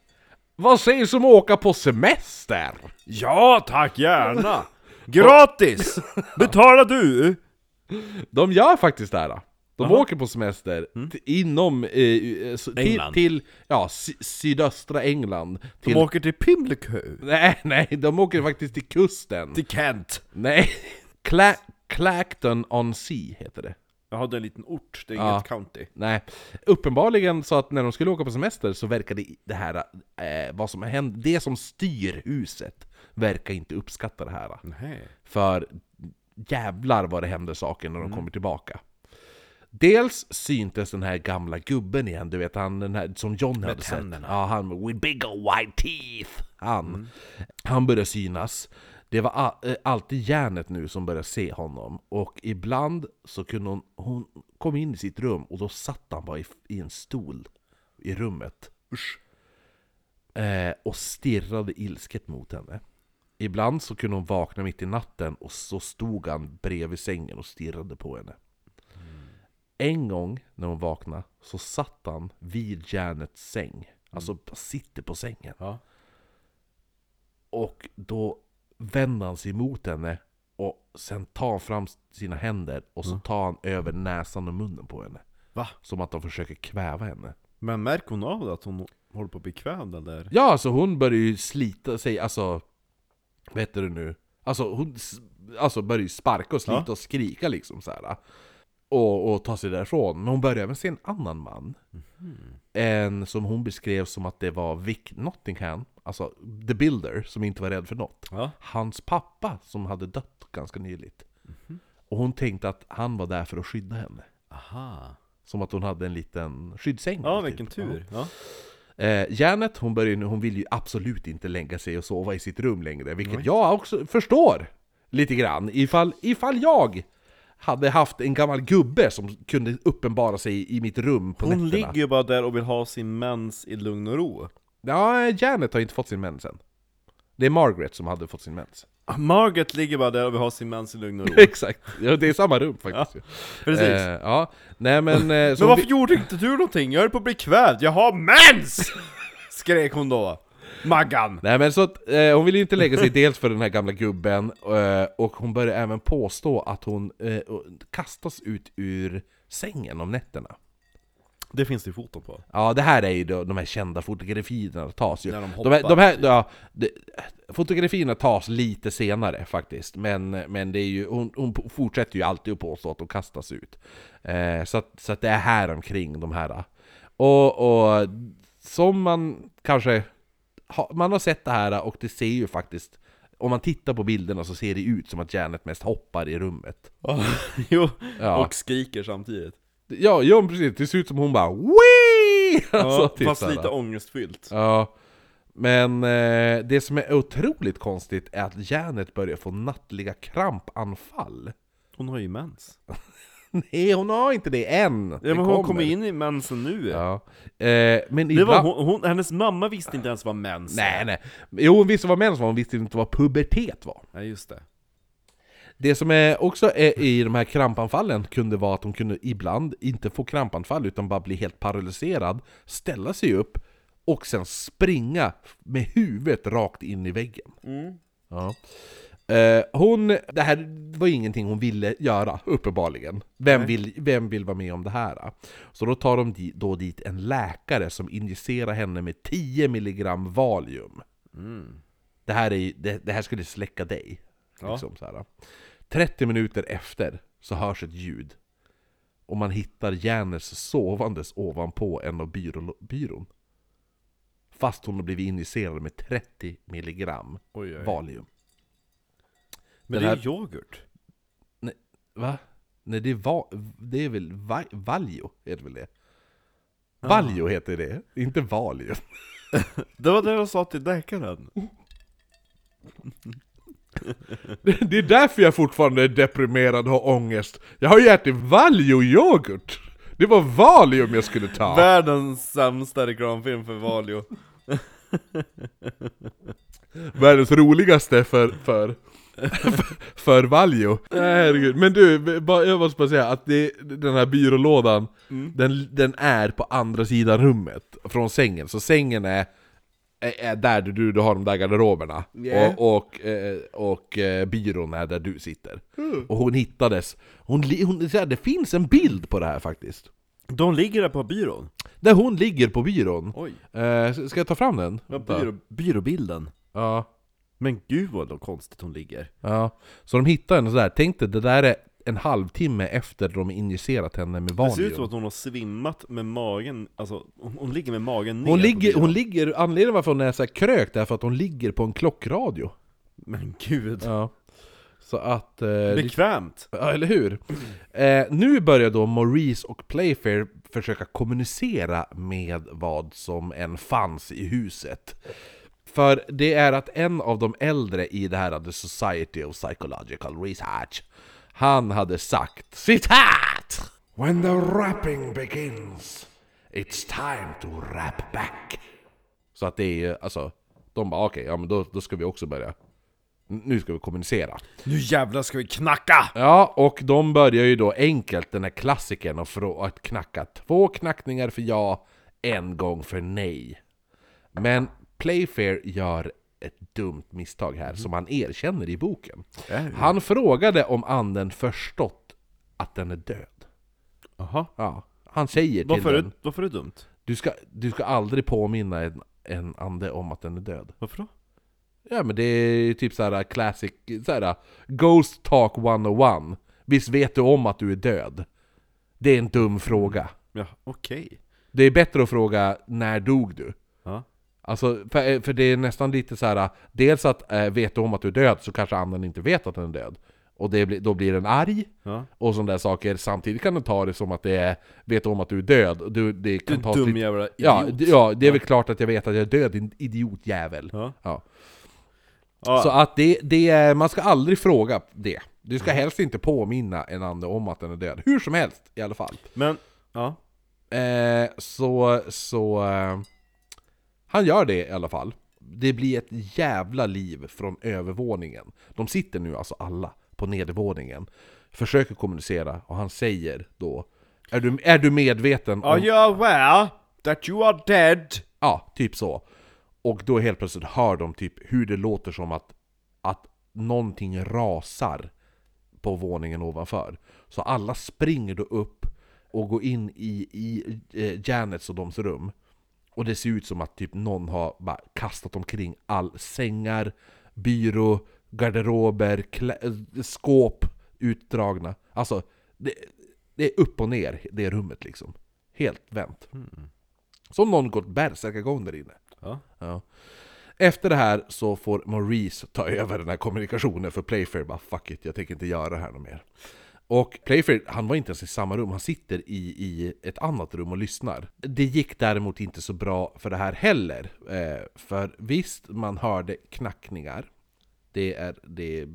Vad sägs om att åka på semester? Ja tack, gärna! Gratis! Betalar du? De gör faktiskt det här. De Jaha. åker på semester t- inom, eh, eh, till, till ja, sy- sydöstra England. De Till, åker till Pimlico. Nej, nej, de åker faktiskt till kusten. Till Kent. Nej, Cla Clacton on Sea heter det. Jag hade en liten ort, det är Ja. inget county. Nej, uppenbarligen så att när de skulle åka på semester så verkade det här, eh, vad som hände, det som styr huset verkar inte uppskatta det här. Nej. För jävlar vad det händer saker när de kommer tillbaka. Dels syntes den här gamla gubben igen, du vet han den här som John hade sett. Ja, han with big old white teeth. Han. Han började synas. Det var eh, alltid järnet nu som började se honom. Och ibland så kunde hon, hon kom in i sitt rum och då satt han bara i, i en stol i rummet. Eh, och stirrade ilsket mot henne. Ibland så kunde hon vakna mitt i natten och så stod han bredvid sängen och stirrade på henne. En gång när hon vaknade så satt han vid järnets säng. Alltså sitter på sängen. Ja. Och då vänder han sig mot henne och sen tar han fram sina händer och så tar han över näsan och munnen på henne. Va? Som att han försöker kväva henne. Men märker hon av det, att hon håller på att bli kvävd eller? Ja, alltså hon börjar ju slita sig, alltså... Vad heter det nu? Alltså hon alltså börjar ju sparka och slita Ja. och skrika liksom så här. Och, och ta sig därifrån. Men hon börjar även se en annan man. En som hon beskrev som att det var Vic Nottingham, alltså The Builder, som inte var rädd för något. Ja. Hans pappa som hade dött ganska nyligt. Och hon tänkte att han var där för att skydda henne. Aha. Som att hon hade en liten skyddsäng. Ja, typ. vilken tur. Ja. Eh, Janet, hon, börjar, nu- hon vill ju absolut inte lägga sig och sova i sitt rum längre, vilket Nej. jag också förstår lite grann. Ifall, ifall jag hade haft en gammal gubbe som kunde uppenbara sig i mitt rum på Hon nätterna. ligger ju bara där och vill ha sin mens i lugn och ro. Ja, Janet har inte fått sin mens än. Det är Margaret som hade fått sin mens. Margaret ligger bara där och vill ha sin mens i lugn och ro. Exakt, ja, det är samma rum faktiskt. Precis. Eh, ja, nej men... Eh, Men hon varför vi- gjorde inte du någonting? Jag höll på att bli kvävd, jag har mens! Skrek hon då. Maggan! Nej men så att, eh, hon vill ju inte lägga sig dels för den här gamla gubben, eh, och hon börjar även påstå att hon eh, kastas ut ur sängen om nätterna. Det finns det foton på. Ja, det här är ju då, de här kända fotografierna tas ju. När de de här, hoppar. de här, ja, det, fotografierna tas lite senare faktiskt, men, men det är ju, hon, hon fortsätter ju alltid att påstå att de kastas ut. Eh, så, att, så att det är här omkring de här. Och, och som man kanske, man har sett det här och det ser ju faktiskt om man tittar på bilderna så ser det ut som att Janet mest hoppar i rummet. jo, Ja. och skriker samtidigt. Ja, ja precis. Det ser ut som hon bara Wii! Ja, Alltså, typ fast lite ångestfyllt. Ja, men eh, det som är otroligt konstigt är att Janet börjar få nattliga krampanfall. Hon har ju mens. Nej, hon har inte det än! Ja, men hon kommer in i mensen nu. Ja. Eh, men Det var hon, hon, hennes mamma visste inte ens vad mens Nej, nej. Jo, hon visste vad mens var, hon visste inte vad pubertet var. Nej, just det. Det som är också är i de här krampanfallen kunde vara att hon kunde ibland inte få krampanfall utan bara bli helt paralyserad, ställa sig upp och sen springa med huvudet rakt in i väggen. Ja. Eh, hon, det här var ingenting hon ville göra, uppenbarligen. Vem vill, vem vill vara med om det här? Så då tar de di- då dit en läkare som injicerar henne med 10 milligram Valium. Det, här är, det, det här skulle släcka dig. Ja. Liksom, så här. 30 minuter efter så hörs ett ljud. Och man hittar Janers sovandes ovanpå en av byrå, byrån. Fast hon har blivit injicerad med 30 milligram Oj, oj. Valium. Men det är ju yoghurt. Va? Nej det är, va, det är väl va, Valjo, heter väl det? Valjo heter det, inte Valium. Det var det jag sa till läkaren. Det det är därför jag fortfarande är deprimerad och har ångest. Jag har ju ätit Valio-yoghurt! Det var Valium jag skulle ta! Världens sämsta reklamfilm för Valio. Världens roligaste för, för, för Valjo. Herregud. Men du, bara- jag måste bara säga att det, den här byrålådan, den, den är på andra sidan rummet från sängen. Så sängen är, är, är där du, du har de där garderoberna. Yeah. Och, och, eh, och eh, byrån är där du sitter. Och hon hittades. Hon, hon, så här, det finns en bild på det här faktiskt. De ligger där på byrån. Där hon ligger på byrån. Oj. Eh, ska jag ta fram den? Ja, byrå, byråbilden. Ja. Men gud vad konstigt hon ligger. Ja, så de hittar henne sådär, tänk dig det där är en halvtimme efter de injicerat henne med Det ser ut som Valium att hon har svimmat med magen, alltså hon, hon ligger med magen ner hon ligger, hon ligger, anledningen varför hon är så här krökt är för att hon ligger på en klockradio Men gud. Ja Så att... Eh, Bekvämt. ja, eller hur? Eh, nu börjar då Maurice och Playfair försöka kommunicera med vad som än fanns i huset För det är att en av de äldre i det här The Society of Psychological Research Han hade sagt citat! When the rapping begins It's time to rap back Så att det är ju, alltså De bara okej, ja men då, då ska vi också börja Nu ska vi kommunicera Nu jävlar ska vi knacka! Ja, och de börjar ju då enkelt den här klassikern och att knacka två knackningar för ja, en gång för nej. Men Playfair gör ett dumt misstag här som han erkänner i boken. Han frågade om anden förstått att den är död. Jaha. Ja, han säger till Varför är, den, det, varför är det dumt? du ska, du ska aldrig påminna en, en ande om att den är död. Varför då? Ja men det är typ såhär classic, såhär Ghost Talk 101 Visst vet du om att du är död? Det är en dum fråga Ja, okej. Det är bättre att fråga när dog du? Ja. Alltså, för, för det är nästan lite så här. Dels att eh, vet du om att du är död så kanske anden inte vet att den är död Och det, då blir den arg Ja. och sådana där saker Samtidigt kan den ta det som att det är Vet du om att du är död? Du, det Du kan är tas dum lite, jävla idiot. ja, d- ja, det är väl klart att jag vet att jag är död, din idiotjävel Ja. Ja. Ja. Så att det, det man ska aldrig fråga det. Du ska helst inte påminna en ande om att den är död. Hur som helst i alla fall. Men, ja. Eh, så, så... Eh, han gör det i alla fall. Det blir ett jävla liv från övervåningen. De sitter nu alltså alla på nedervåningen. Försöker kommunicera och han säger då Är du, är du medveten om... Are you aware that you are dead? Ja, typ så. Och då helt plötsligt hör de typ hur det låter som att, att någonting rasar på våningen ovanför. Så alla springer då upp och går in i, i eh, Janets och dems rum. Och det ser ut som att typ någon har bara kastat omkring all sängar, byrå, garderober, eh, skåp utdragna. Alltså, det, det är upp och ner det rummet liksom. Helt vänt. Som någon gått bärsärkagång där inne. Ja. Ja. Efter det här så får Maurice ta över den här kommunikationen för Playfair bara 'fuck it, jag tänker inte göra det här något mer' Och Playfair, han var inte ens i samma rum, han sitter i, i ett annat rum och lyssnar. Det gick däremot inte så bra för det här heller. Eh, för visst, man hörde knackningar. Det är, det är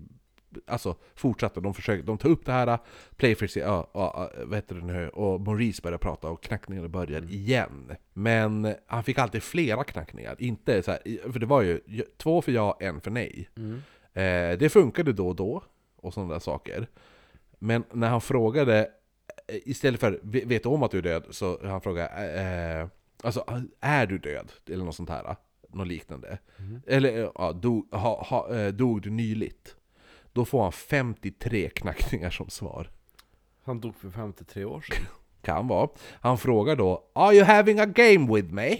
Alltså fortsatte, de försöker, de tar upp det här, Playfair säger ja, ja, vad heter det nu? Och Maurice börjar prata och knackningarna börjar igen. Men han fick alltid flera knackningar, inte så här, för det var ju två för ja, en för nej. Eh, det funkade då och då, och sådana där saker. Men när han frågade, eh, istället för "Ve- vet du om att du är död? Så han frågade, eh, alltså är du död? Eller något sånt här, något liknande. Eller eh, ja, dog, ha, ha, eh, dog du nyligt? Då får han 53 knackningar som svar. Han dog för 53 år sedan. Kan vara. Han frågar då Are you having a game with me?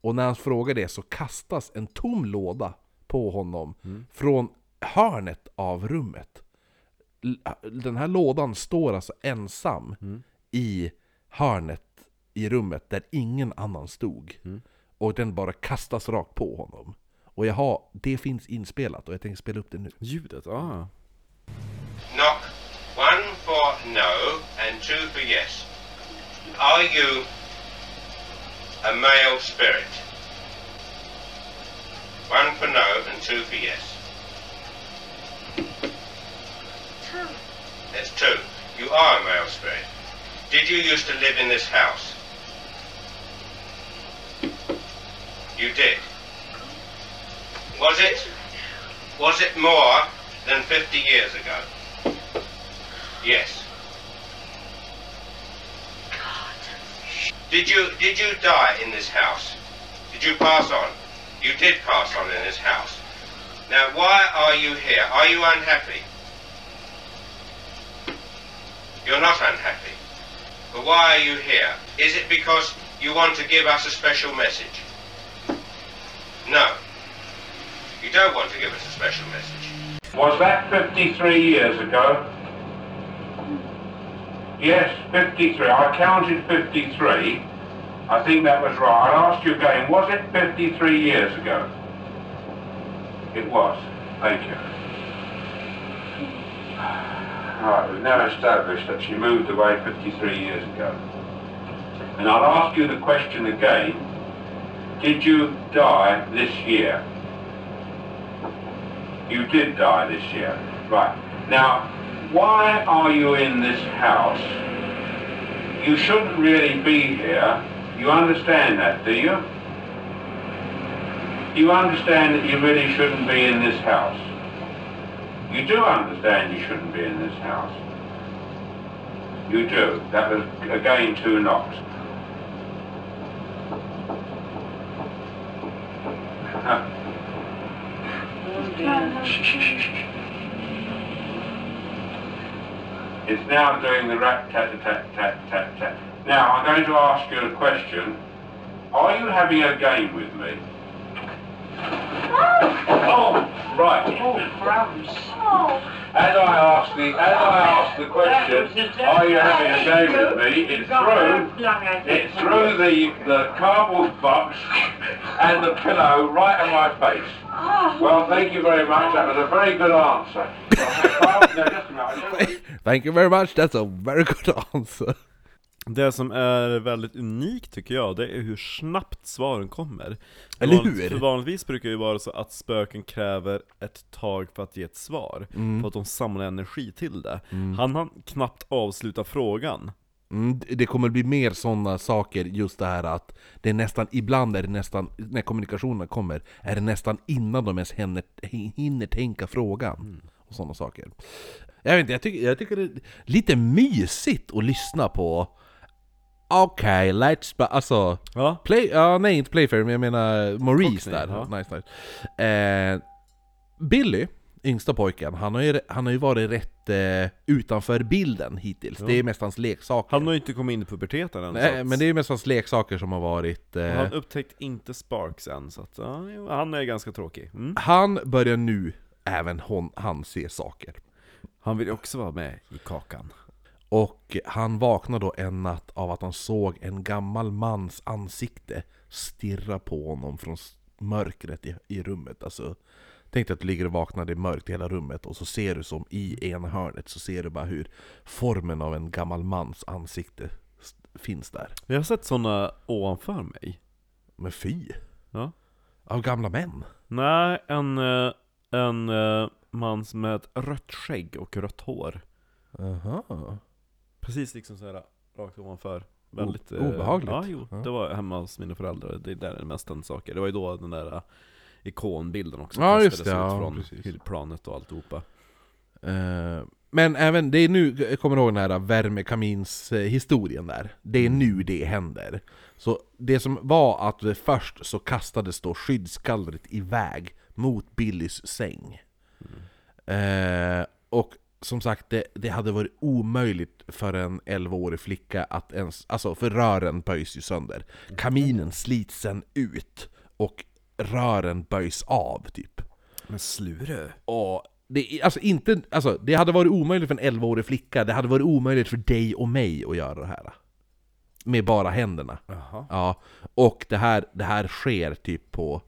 Och när han frågar det så kastas en tom låda på honom från hörnet av rummet. Den här lådan står alltså ensam i hörnet i rummet där ingen annan stod. Och den bara kastas rakt på honom. Och jag har, det finns inspelat och jag tänker spela upp det nu. Ljudet, ah. Knock. One for no and two for yes. Are you a male spirit? One for no and two for yes. True. That's true. You are a male spirit. Did you used to live in this house? You did. Was it was it more than 50 years ago? Yes. Did you did you die in this house? Did you pass on? You did pass on in this house. Now why are you here? Are you unhappy? You're not unhappy. But why are you here? Is it because you want to give us a special message? No. You don't want to give us a special message. Was that 53 years ago? Yes, 53. I counted 53. I think that was right. I asked you again, was it 53 years ago? It was. Thank you. Right, we've now established that she moved away 53 years ago. And I'll ask you the question again. Did you die this year? You did die this year. Right. Now, why are you in this house? You shouldn't really be here. You understand that, do you? You understand that you really shouldn't be in this house. You do understand you shouldn't be in this house. You do. That was again two knocks. It's now doing the rat tat tat tat tat tat. Now I'm going to ask you a question. Are you having a game with me? Oh, right. Oh, crumbs. Oh. As I ask the as I ask the question, are you having a game with me? It's through it's through the the cardboard box and the pillow right in my face. Well, thank you very much. That was a very good answer. Well, no, just a minute. I do- Thank you very much, that's a very good answer. Det som är väldigt unikt tycker jag, det är hur snabbt svaren kommer. Eller hur? För vanligtvis brukar det ju vara så att spöken kräver ett tag för att ge ett svar, Mm. för att de samlar energi till det. Han hann knappt avsluta frågan. Mm, det- kommer bli mer sådana saker, just det här att det är nästan, ibland är det nästan, när kommunikationen kommer, är det nästan innan de ens hinner, hinner tänka frågan. Och sådana saker. Jag vet inte, jag tycker, jag tycker det är lite mysigt att lyssna på Okej, let's... ba- Alltså... Ja. Play, ja, nej inte Playfair, men jag menar Maurice Cockney, där. ja. Nice, nice. Eh, Billy, yngsta pojken, han har ju, han har ju varit rätt eh, utanför bilden hittills. Det är mest hans leksaker. Han har ju inte kommit in i puberteten än. så Nej, men det är mest hans leksaker som har varit... Eh, Han upptäckt inte Sparks än, så att, ja, han är ganska tråkig. Mm. han börjar nu även hon, han se saker. Han vill också vara med i kakan. Och han vaknar då en natt av att han såg en gammal mans ansikte stirra på honom från mörkret i, i rummet. Alltså, tänk dig att du ligger och vaknar, det är mörkt i hela rummet och så ser du som i ena hörnet så ser du bara hur formen av en gammal mans ansikte finns där. Jag har sett sådana ovanför mig. Men fy! Ja. Av gamla män? Nej, en, eh, en eh, man med ett rött skägg och rött hår. Aha. Precis liksom såhär, rakt ovanför. Väldigt... O- obehagligt. Ja, jo. Ja. Det var hemma hos mina föräldrar. Det är där det mest hände saker. Det var ju då den där eh, ikonbilden också Ja, just det, ut ja, från precis. hyllplanet och alltihopa. Eh, men även, det är nu, jag kommer ihåg den här värmekamins-historien där. Det är nu det händer. Så det som var att först så kastades då skyddsgallret iväg mot Billys säng. Eh, och som sagt, det, det hade varit omöjligt för en 11-årig flicka att ens... Alltså, för rören böjs ju sönder. Kaminen slits sen ut, och rören böjs av, typ. Men slure? Och det, alltså inte, alltså det hade varit omöjligt för en 11-årig flicka, det hade varit omöjligt för dig och mig att göra det här. Med bara händerna. Jaha. Ja, och det här, det här sker typ på...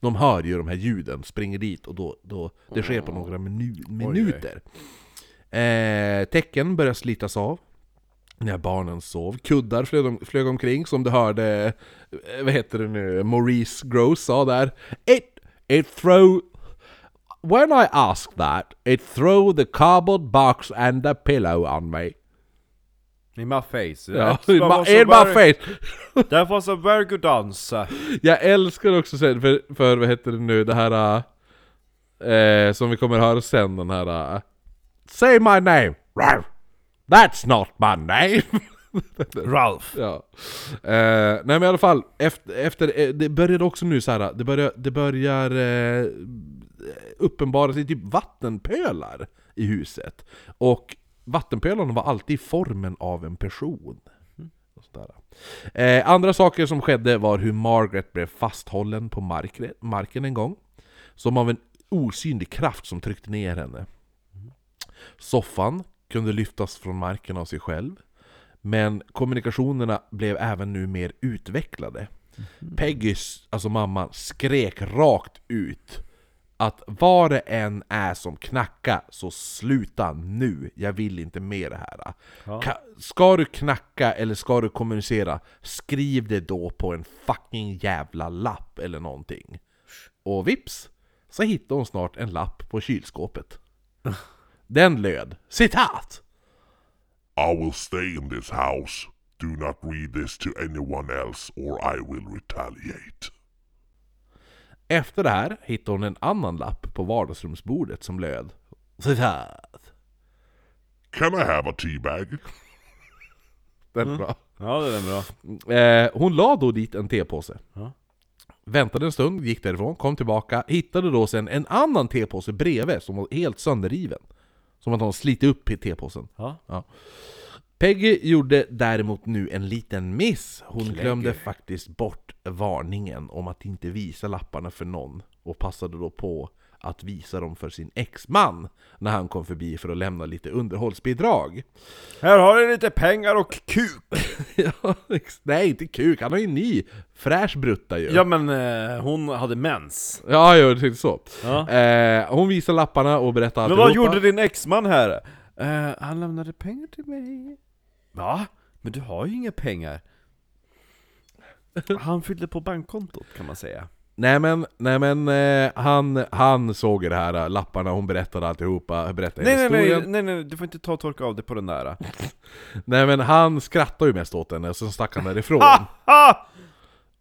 De hör ju de här ljuden, springer dit och då, då det sker på några minu, minuter. Eh, tecken börjar slitas av. När barnen sov. Kuddar flög, om, flög omkring som du hörde, eh, vad heter det nu, Maurice Gross sa där. It, it throw... when I ask that, it throw the cardboard box and the pillow on me. In my face. Ja, in my, in my very- face! That was a very good answer. Jag älskar också sen, för, för vad heter det nu, det här... Eh, som vi kommer höra sen, den här... eh, Say my name! Ralph. That's not my name! Ralph. ja. Eh, nej men i alla fall, efter, efter eh, det började också nu så här, det börjar, det börjar eh, uppenbara sig typ vattenpölar i huset. Och vattenpölarna var alltid i formen av en person. Eh, andra saker som skedde var hur Margaret blev fasthållen på mark- marken en gång. Som av en osynlig kraft som tryckte ner henne. Soffan kunde lyftas från marken av sig själv. Men kommunikationerna blev även nu mer utvecklade. Peggys, alltså mamman, skrek rakt ut att vad det än är som knackar så sluta nu, jag vill inte mer det här. Ka- ska du knacka eller ska du kommunicera, skriv det då på en fucking jävla lapp eller någonting. Och vips, så hittade hon snart en lapp på kylskåpet. Den löd citat! I will stay in this house. Do not read this to anyone else or I will retaliate. Efter det här hittade hon en annan lapp på vardagsrumsbordet som löd citat. Can I have a tea bag? Den är bra. Ja, det är bra. Eh, hon la då dit en tepåse. Ja. Väntade en stund, gick därifrån, kom tillbaka, hittade då sen en annan tepåse bredvid som var helt sönderriven. Som att hon slitit upp i tepåsen. Ja. Peggy gjorde däremot nu en liten miss. Hon glömde faktiskt bort varningen om att inte visa lapparna för någon. Och passade då på att visa dem för sin exman när han kom förbi för att lämna lite underhållsbidrag. Här har du lite pengar och kuk! ja, nej, inte kuk, han har ju en ny fräsch brutta ju. Ja men eh, hon hade mens. Ja, jag tänkte så. Ja. Eh, hon visade lapparna och berättade Men vad gjorde din exman här? Eh, han lämnade pengar till mig. Va? Men du har ju inga pengar. Han fyllde på bankkontot kan man säga. Nej men, nej men eh, han, han såg det här, eh, lapparna, hon berättade alltihopa, berättade Nej nej, historien. nej nej nej, du får inte ta och torka av det på den där. Nej men han skrattade ju mest åt henne, och så stack han därifrån.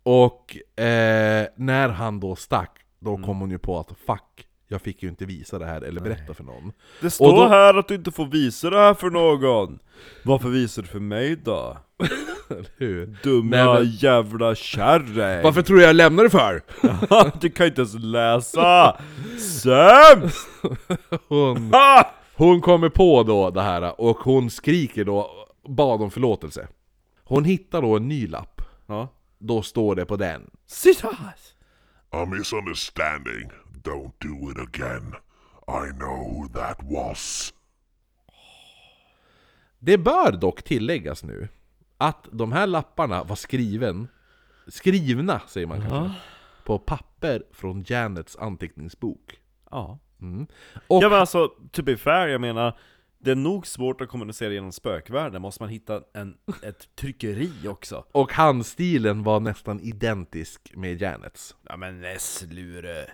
Och eh, när han då stack, då Mm. kom hon ju på att fuck, jag fick ju inte visa det här eller berätta för någon. Det står då- här att du inte får visa det här för någon. Varför visar du för mig då? Hur? Dumma Nej, men- jävla kärring! Varför tror du jag lämnade det för? du kan inte ens läsa! Sämst! Hon, hon kommer på då det här och hon skriker då, bad om förlåtelse. Hon hittar då en ny lapp. Ja. Då står det på den. Citat! A misunderstanding. Don't do it again. I know who that was. Det bör dock tilläggas nu att de här lapparna var skriven, skrivna säger man kanske, på papper från Janets anteckningsbok. Ja. Och Ja men alltså, to be fair, jag menar Det är nog svårt att kommunicera genom spökvärlden, måste man hitta en, ett tryckeri också? Och handstilen var nästan identisk med Janets. Ja men nej, slure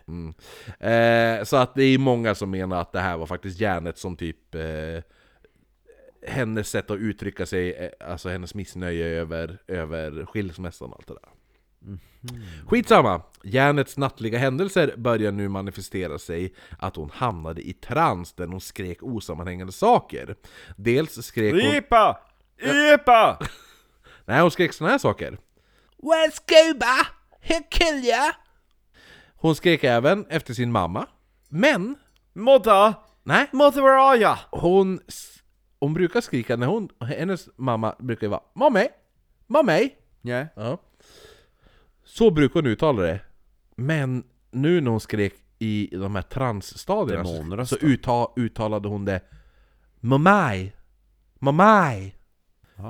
Eh, så att det är många som menar att det här var faktiskt Janet som typ eh, Hennes sätt att uttrycka sig, eh, alltså hennes missnöje över, över skilsmässan och allt det där. Skitsamma! Janets nattliga händelser börjar nu manifestera sig att hon hamnade i trans där hon skrek osammanhängande saker. Dels skrek hon... Ipa! Ipa! Nej, hon skrek såna här saker. Well, Scuba! He'll kill ya! Hon skrek även efter sin mamma. Men, Modda! nej, Modda, where are ya? hon, hon brukar skrika när hon, hennes mamma brukar ju vara Mommy! Mommy! Yeah. Ja. Så brukar hon uttala det. Men nu när hon skrek i de här transstadierna så, Demonröst så då. utta, uttalade hon det Mamaj! Mamaj!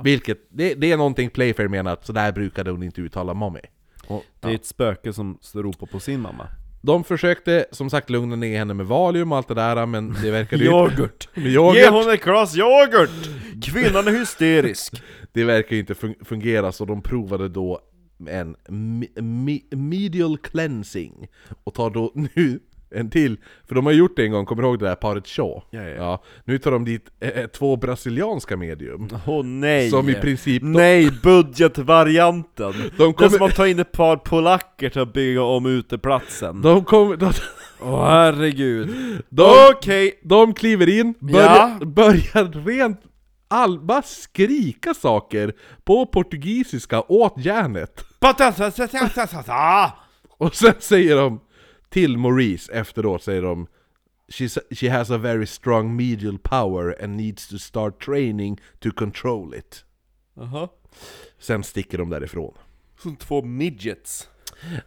Vilket, det, det är någonting Playfair menar att så där brukade hon inte uttala mommy. Och, Det är ett spöke som ropar på sin mamma De försökte som sagt lugna ner henne med Valium och allt det där men det verkade ju Yoghurt! yoghurt. Ge hon ett glas yoghurt! Kvinnan är hysterisk! Det verkar ju inte fun- fungera så de provade då en me- me- medial cleansing och tar då nu en till. För de har gjort det en gång, kommer du ihåg det där paret Shaw? Ja, ja. nu tar de dit eh, två brasilianska medium. Åh nej! Som i princip... Nej, budgetvarianten! De Det är kommer- som att ta in ett par polacker till att bygga om uteplatsen. De kommer... De, Åh herregud. de, Okej! de kliver in, börjar, Ja. börjar rent all, bara skrika saker på portugisiska åt järnet. Och sen säger de till Maurice efteråt, säger de She's, She has a very strong medial power and needs to start training to control it. Jaha. Sen sticker de därifrån. Som två midgets.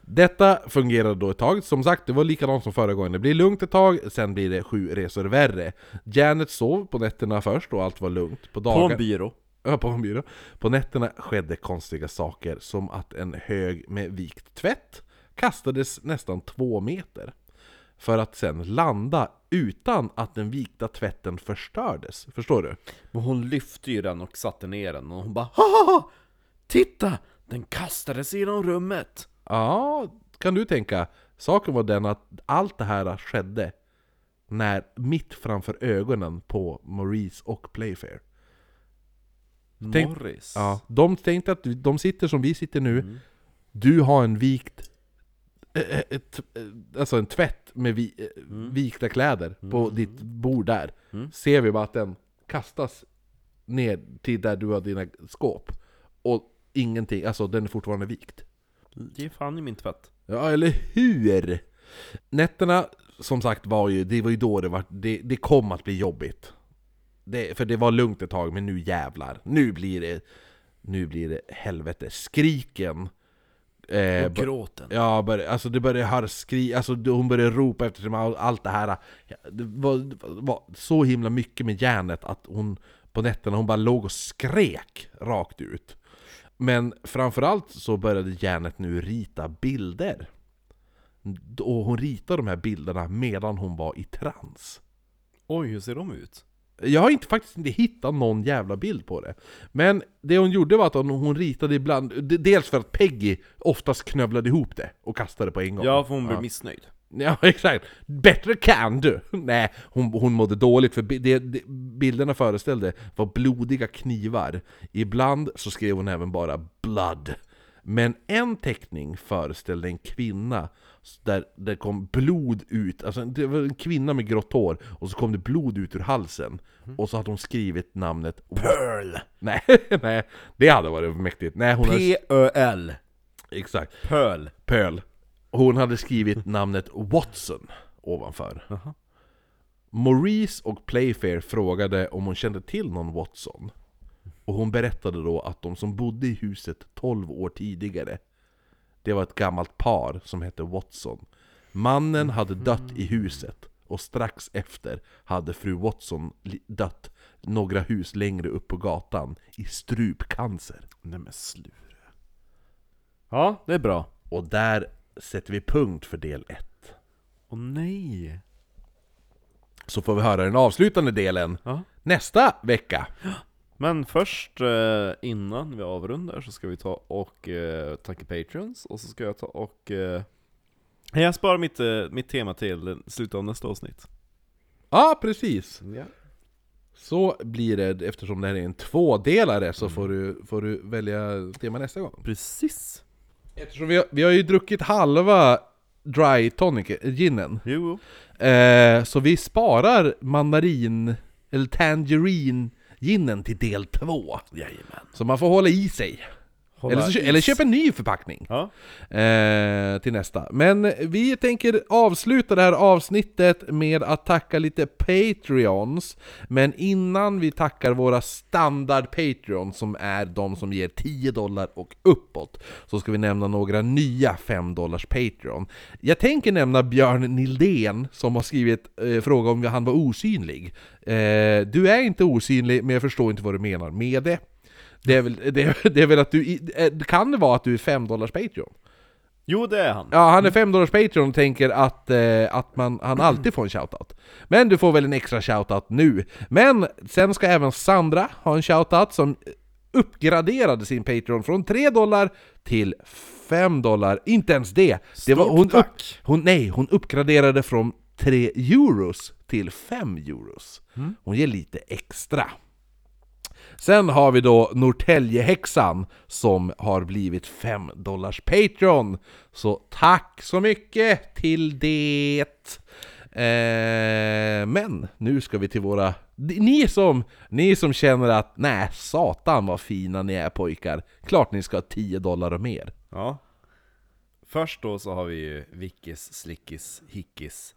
Detta fungerade då ett tag, som sagt det var likadant som förra gången. Det blir lugnt ett tag, sen blir det sju resor värre. Janet sov på nätterna först och allt var lugnt. På På dagen... en byrå. Ja, på en byrå. På nätterna skedde konstiga saker, som att en hög med vikt tvätt kastades nästan två meter. För att sen landa utan att den vikta tvätten förstördes. Förstår du? Men hon lyfte ju den och satte ner den och hon bara Haha! Titta! Den kastades genom rummet! Ja, kan du tänka. Saken var den att allt det här skedde när mitt framför ögonen på Maurice och Playfair. Tänk- Morris. Ja, de tänkte att de sitter som vi sitter nu. Du har en vikt... eh, eh, Ett, eh, alltså en tvätt med vi, eh, vikta kläder på ditt bord där. Ser vi bara att den kastas ner till där du har dina skåp. Och ingenting, alltså den är fortfarande vikt. Ge fan i min tvätt. Ja, eller hur? Nätterna, som sagt, var ju, det var ju då det var, det, det kom att bli jobbigt. Det, för det var lugnt ett tag, men nu jävlar. Nu blir det, nu blir det helvete. Skriken. Eh, Och gråten. Ja, bör, alltså det började höra skri, alltså det- hon började ropa efter all- allt det här. Det var, det var så himla mycket med järnet att hon på nätterna, hon bara låg och skrek rakt ut. Men framförallt så började järnet nu rita bilder. Och hon ritade de här bilderna medan hon var i trans. Oj, hur ser de ut? Jag har inte, faktiskt inte hittat någon jävla bild på det. Men det hon gjorde var att hon, hon ritade ibland, dels för att Peggy oftast knövlade ihop det och kastade på en gång. Ja, för hon blev missnöjd. Ja, exakt. Bättre kan du! Nej, hon, hon mådde dåligt för det, det, bilderna föreställde var blodiga knivar. Ibland så skrev hon även bara 'blood' Men en teckning föreställde en kvinna där det kom blod ut, alltså det var en kvinna med grått hår och så kom det blod ut ur halsen Och så hade hon skrivit namnet Pearl! Nej, nej, det hade varit mäktigt. Nej, hon hade, P-Ö-L. exakt. Pöl. Pearl. Hon hade skrivit namnet Watson ovanför. Maurice och Playfair frågade om hon kände till någon Watson. Och hon berättade då att de som bodde i huset 12 år tidigare, det var ett gammalt par som hette Watson. Mannen hade dött i huset, och strax efter hade fru Watson dött några hus längre upp på gatan i strupcancer. Nej men slure. Ja, det är bra. Och där sätter vi punkt för del 1. Åh nej. Så får vi höra den avslutande delen Ja. nästa vecka. Men först, eh, innan vi avrundar, så ska vi ta och eh, tacka Patreons, och så ska jag ta och... Eh, jag sparar mitt, mitt tema till slutet av nästa avsnitt. Ja, precis. Ja. Så blir det, eftersom det här är en tvådelare, så får, du, får du välja tema nästa gång. Precis. Eftersom vi har, vi har ju druckit halva dry tonic, ginen. Jo. Eh, så vi sparar mandarin, eller tangerine ginen till del två. Jajamän. Så man får hålla i sig. Eller, så, eller köp en ny förpackning. Ja. eh, till nästa. Men vi tänker avsluta det här avsnittet med att tacka lite Patreons. Men innan vi tackar våra standard Patreons, som är de som ger 10 dollar och uppåt, så ska vi nämna några nya 5 dollars Patreon. Jag tänker nämna Björn Nildén, som har skrivit eh, fråga om han var osynlig. Eh, du är inte osynlig, men jag förstår inte vad du menar med det. Det är väl, det är, det är väl att du, eh, kan det vara att du är 5 dollars Patreon? Jo, det är han. Ja, han är 5 dollars Patreon och tänker att, eh, att man, han alltid får en shoutout. Men du får väl en extra shoutout nu. Men sen ska även Sandra ha en shoutout som uppgraderade sin Patreon från 3 dollar till 5 dollar. Inte ens det! det var, hon, upp, hon, nej, hon uppgraderade från 3 euros till 5 euros. Hon ger lite extra. Sen har vi då Norrtäljehäxan som har blivit 5 dollars Patreon. Så tack så mycket till det! Eh, men nu ska vi till våra... Ni som, ni som känner att nej, satan vad fina ni är pojkar. Klart ni ska ha 10 dollar och mer. Ja. Först då så har vi ju Vickis, Slickis, Hickis.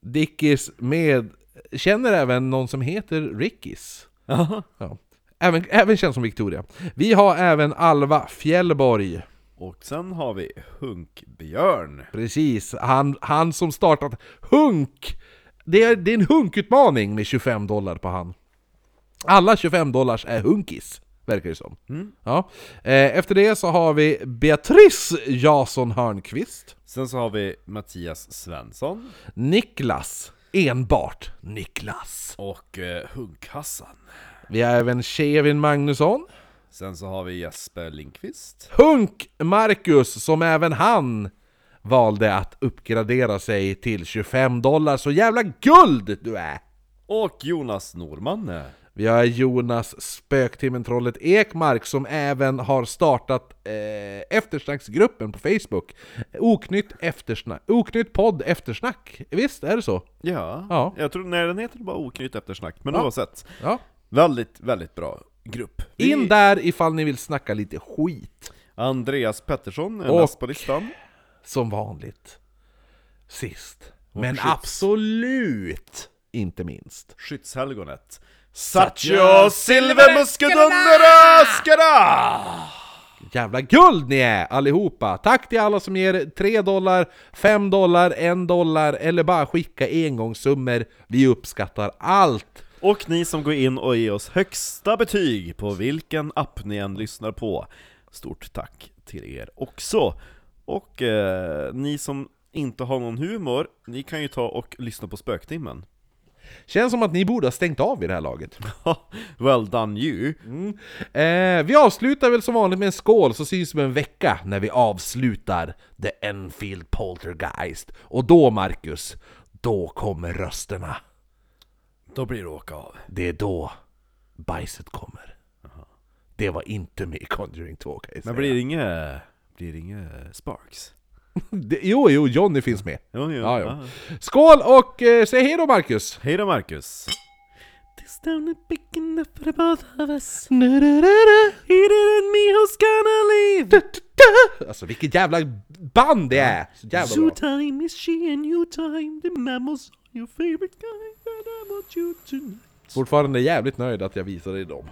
Dickis med... Känner även någon som heter Rickis. Ja. Ja. Även, även känd som Victoria. Vi har även Alva Fjällborg. Och sen har vi Hunkbjörn. Precis, han, han som startat Hunk! Det är, det är en hunkutmaning med 25 dollar på han. Alla 25 dollars är hunkis, verkar det som. Ja. Eh, Efter det så har vi Beatrice Jason Hörnqvist. Sen så har vi Mattias Svensson. Niklas, enbart Niklas. Och eh, Hunk-Hassan. Vi har även Kevin Magnusson. Sen så har vi Jesper Linkvist. Hunk Marcus, som även han valde att uppgradera sig till 25 dollar. Så jävla guld du är! Och Jonas Norman. Vi har Jonas Spöktimmen Trollet Ekmark som även har startat eh, eftersnacksgruppen på Facebook. Oknytt, eftersnack, Oknytt podd eftersnack. Visst är det så? Ja, Ja. jag tror nej, den heter bara Oknytt eftersnack, men Ja. oavsett. Ja. Väldigt, väldigt bra grupp. In där ifall ni vill snacka lite skit. Andreas Pettersson är Och- näst på listan. Som vanligt. Sist. Men skits. absolut inte minst. Skyttshelgonet. Satcho Silvermuskedunderöskara! Jävla guld ni är allihopa! Tack till alla som ger 3 dollar, 5 dollar, 1 dollar eller bara skicka engångssummor. Vi uppskattar allt! Och ni som går in och ger oss högsta betyg på vilken app ni än lyssnar på. Stort tack till er också! Och eh, ni som inte har någon humor, ni kan ju ta och lyssna på Spöktimmen. Känns som att ni borde ha stängt av vid det här laget. well done you! Eh, vi avslutar väl som vanligt med en skål, så syns vi om en vecka när vi avslutar The Enfield Poltergeist. Och då, Marcus, då kommer rösterna. Då blir det åka av. Det är då bajset kommer. Det var inte med i Conjuring 2 kan jag säga. Men blir det inga, blir det inga Sparks? Det, jo, jo, Johnny finns med. Jo, jo. Ja, ja. Skål och eh, säg hej då Marcus! Hej då Marcus! This town is big enough for both of us. He didn't me who's gonna leave Da, da, da. Alltså vilket jävla band det är! Så jävla bra. time is she and you time The mammals are your favorite guy And I want you tonight Fortfarande jävligt nöjd att jag visade dig dem.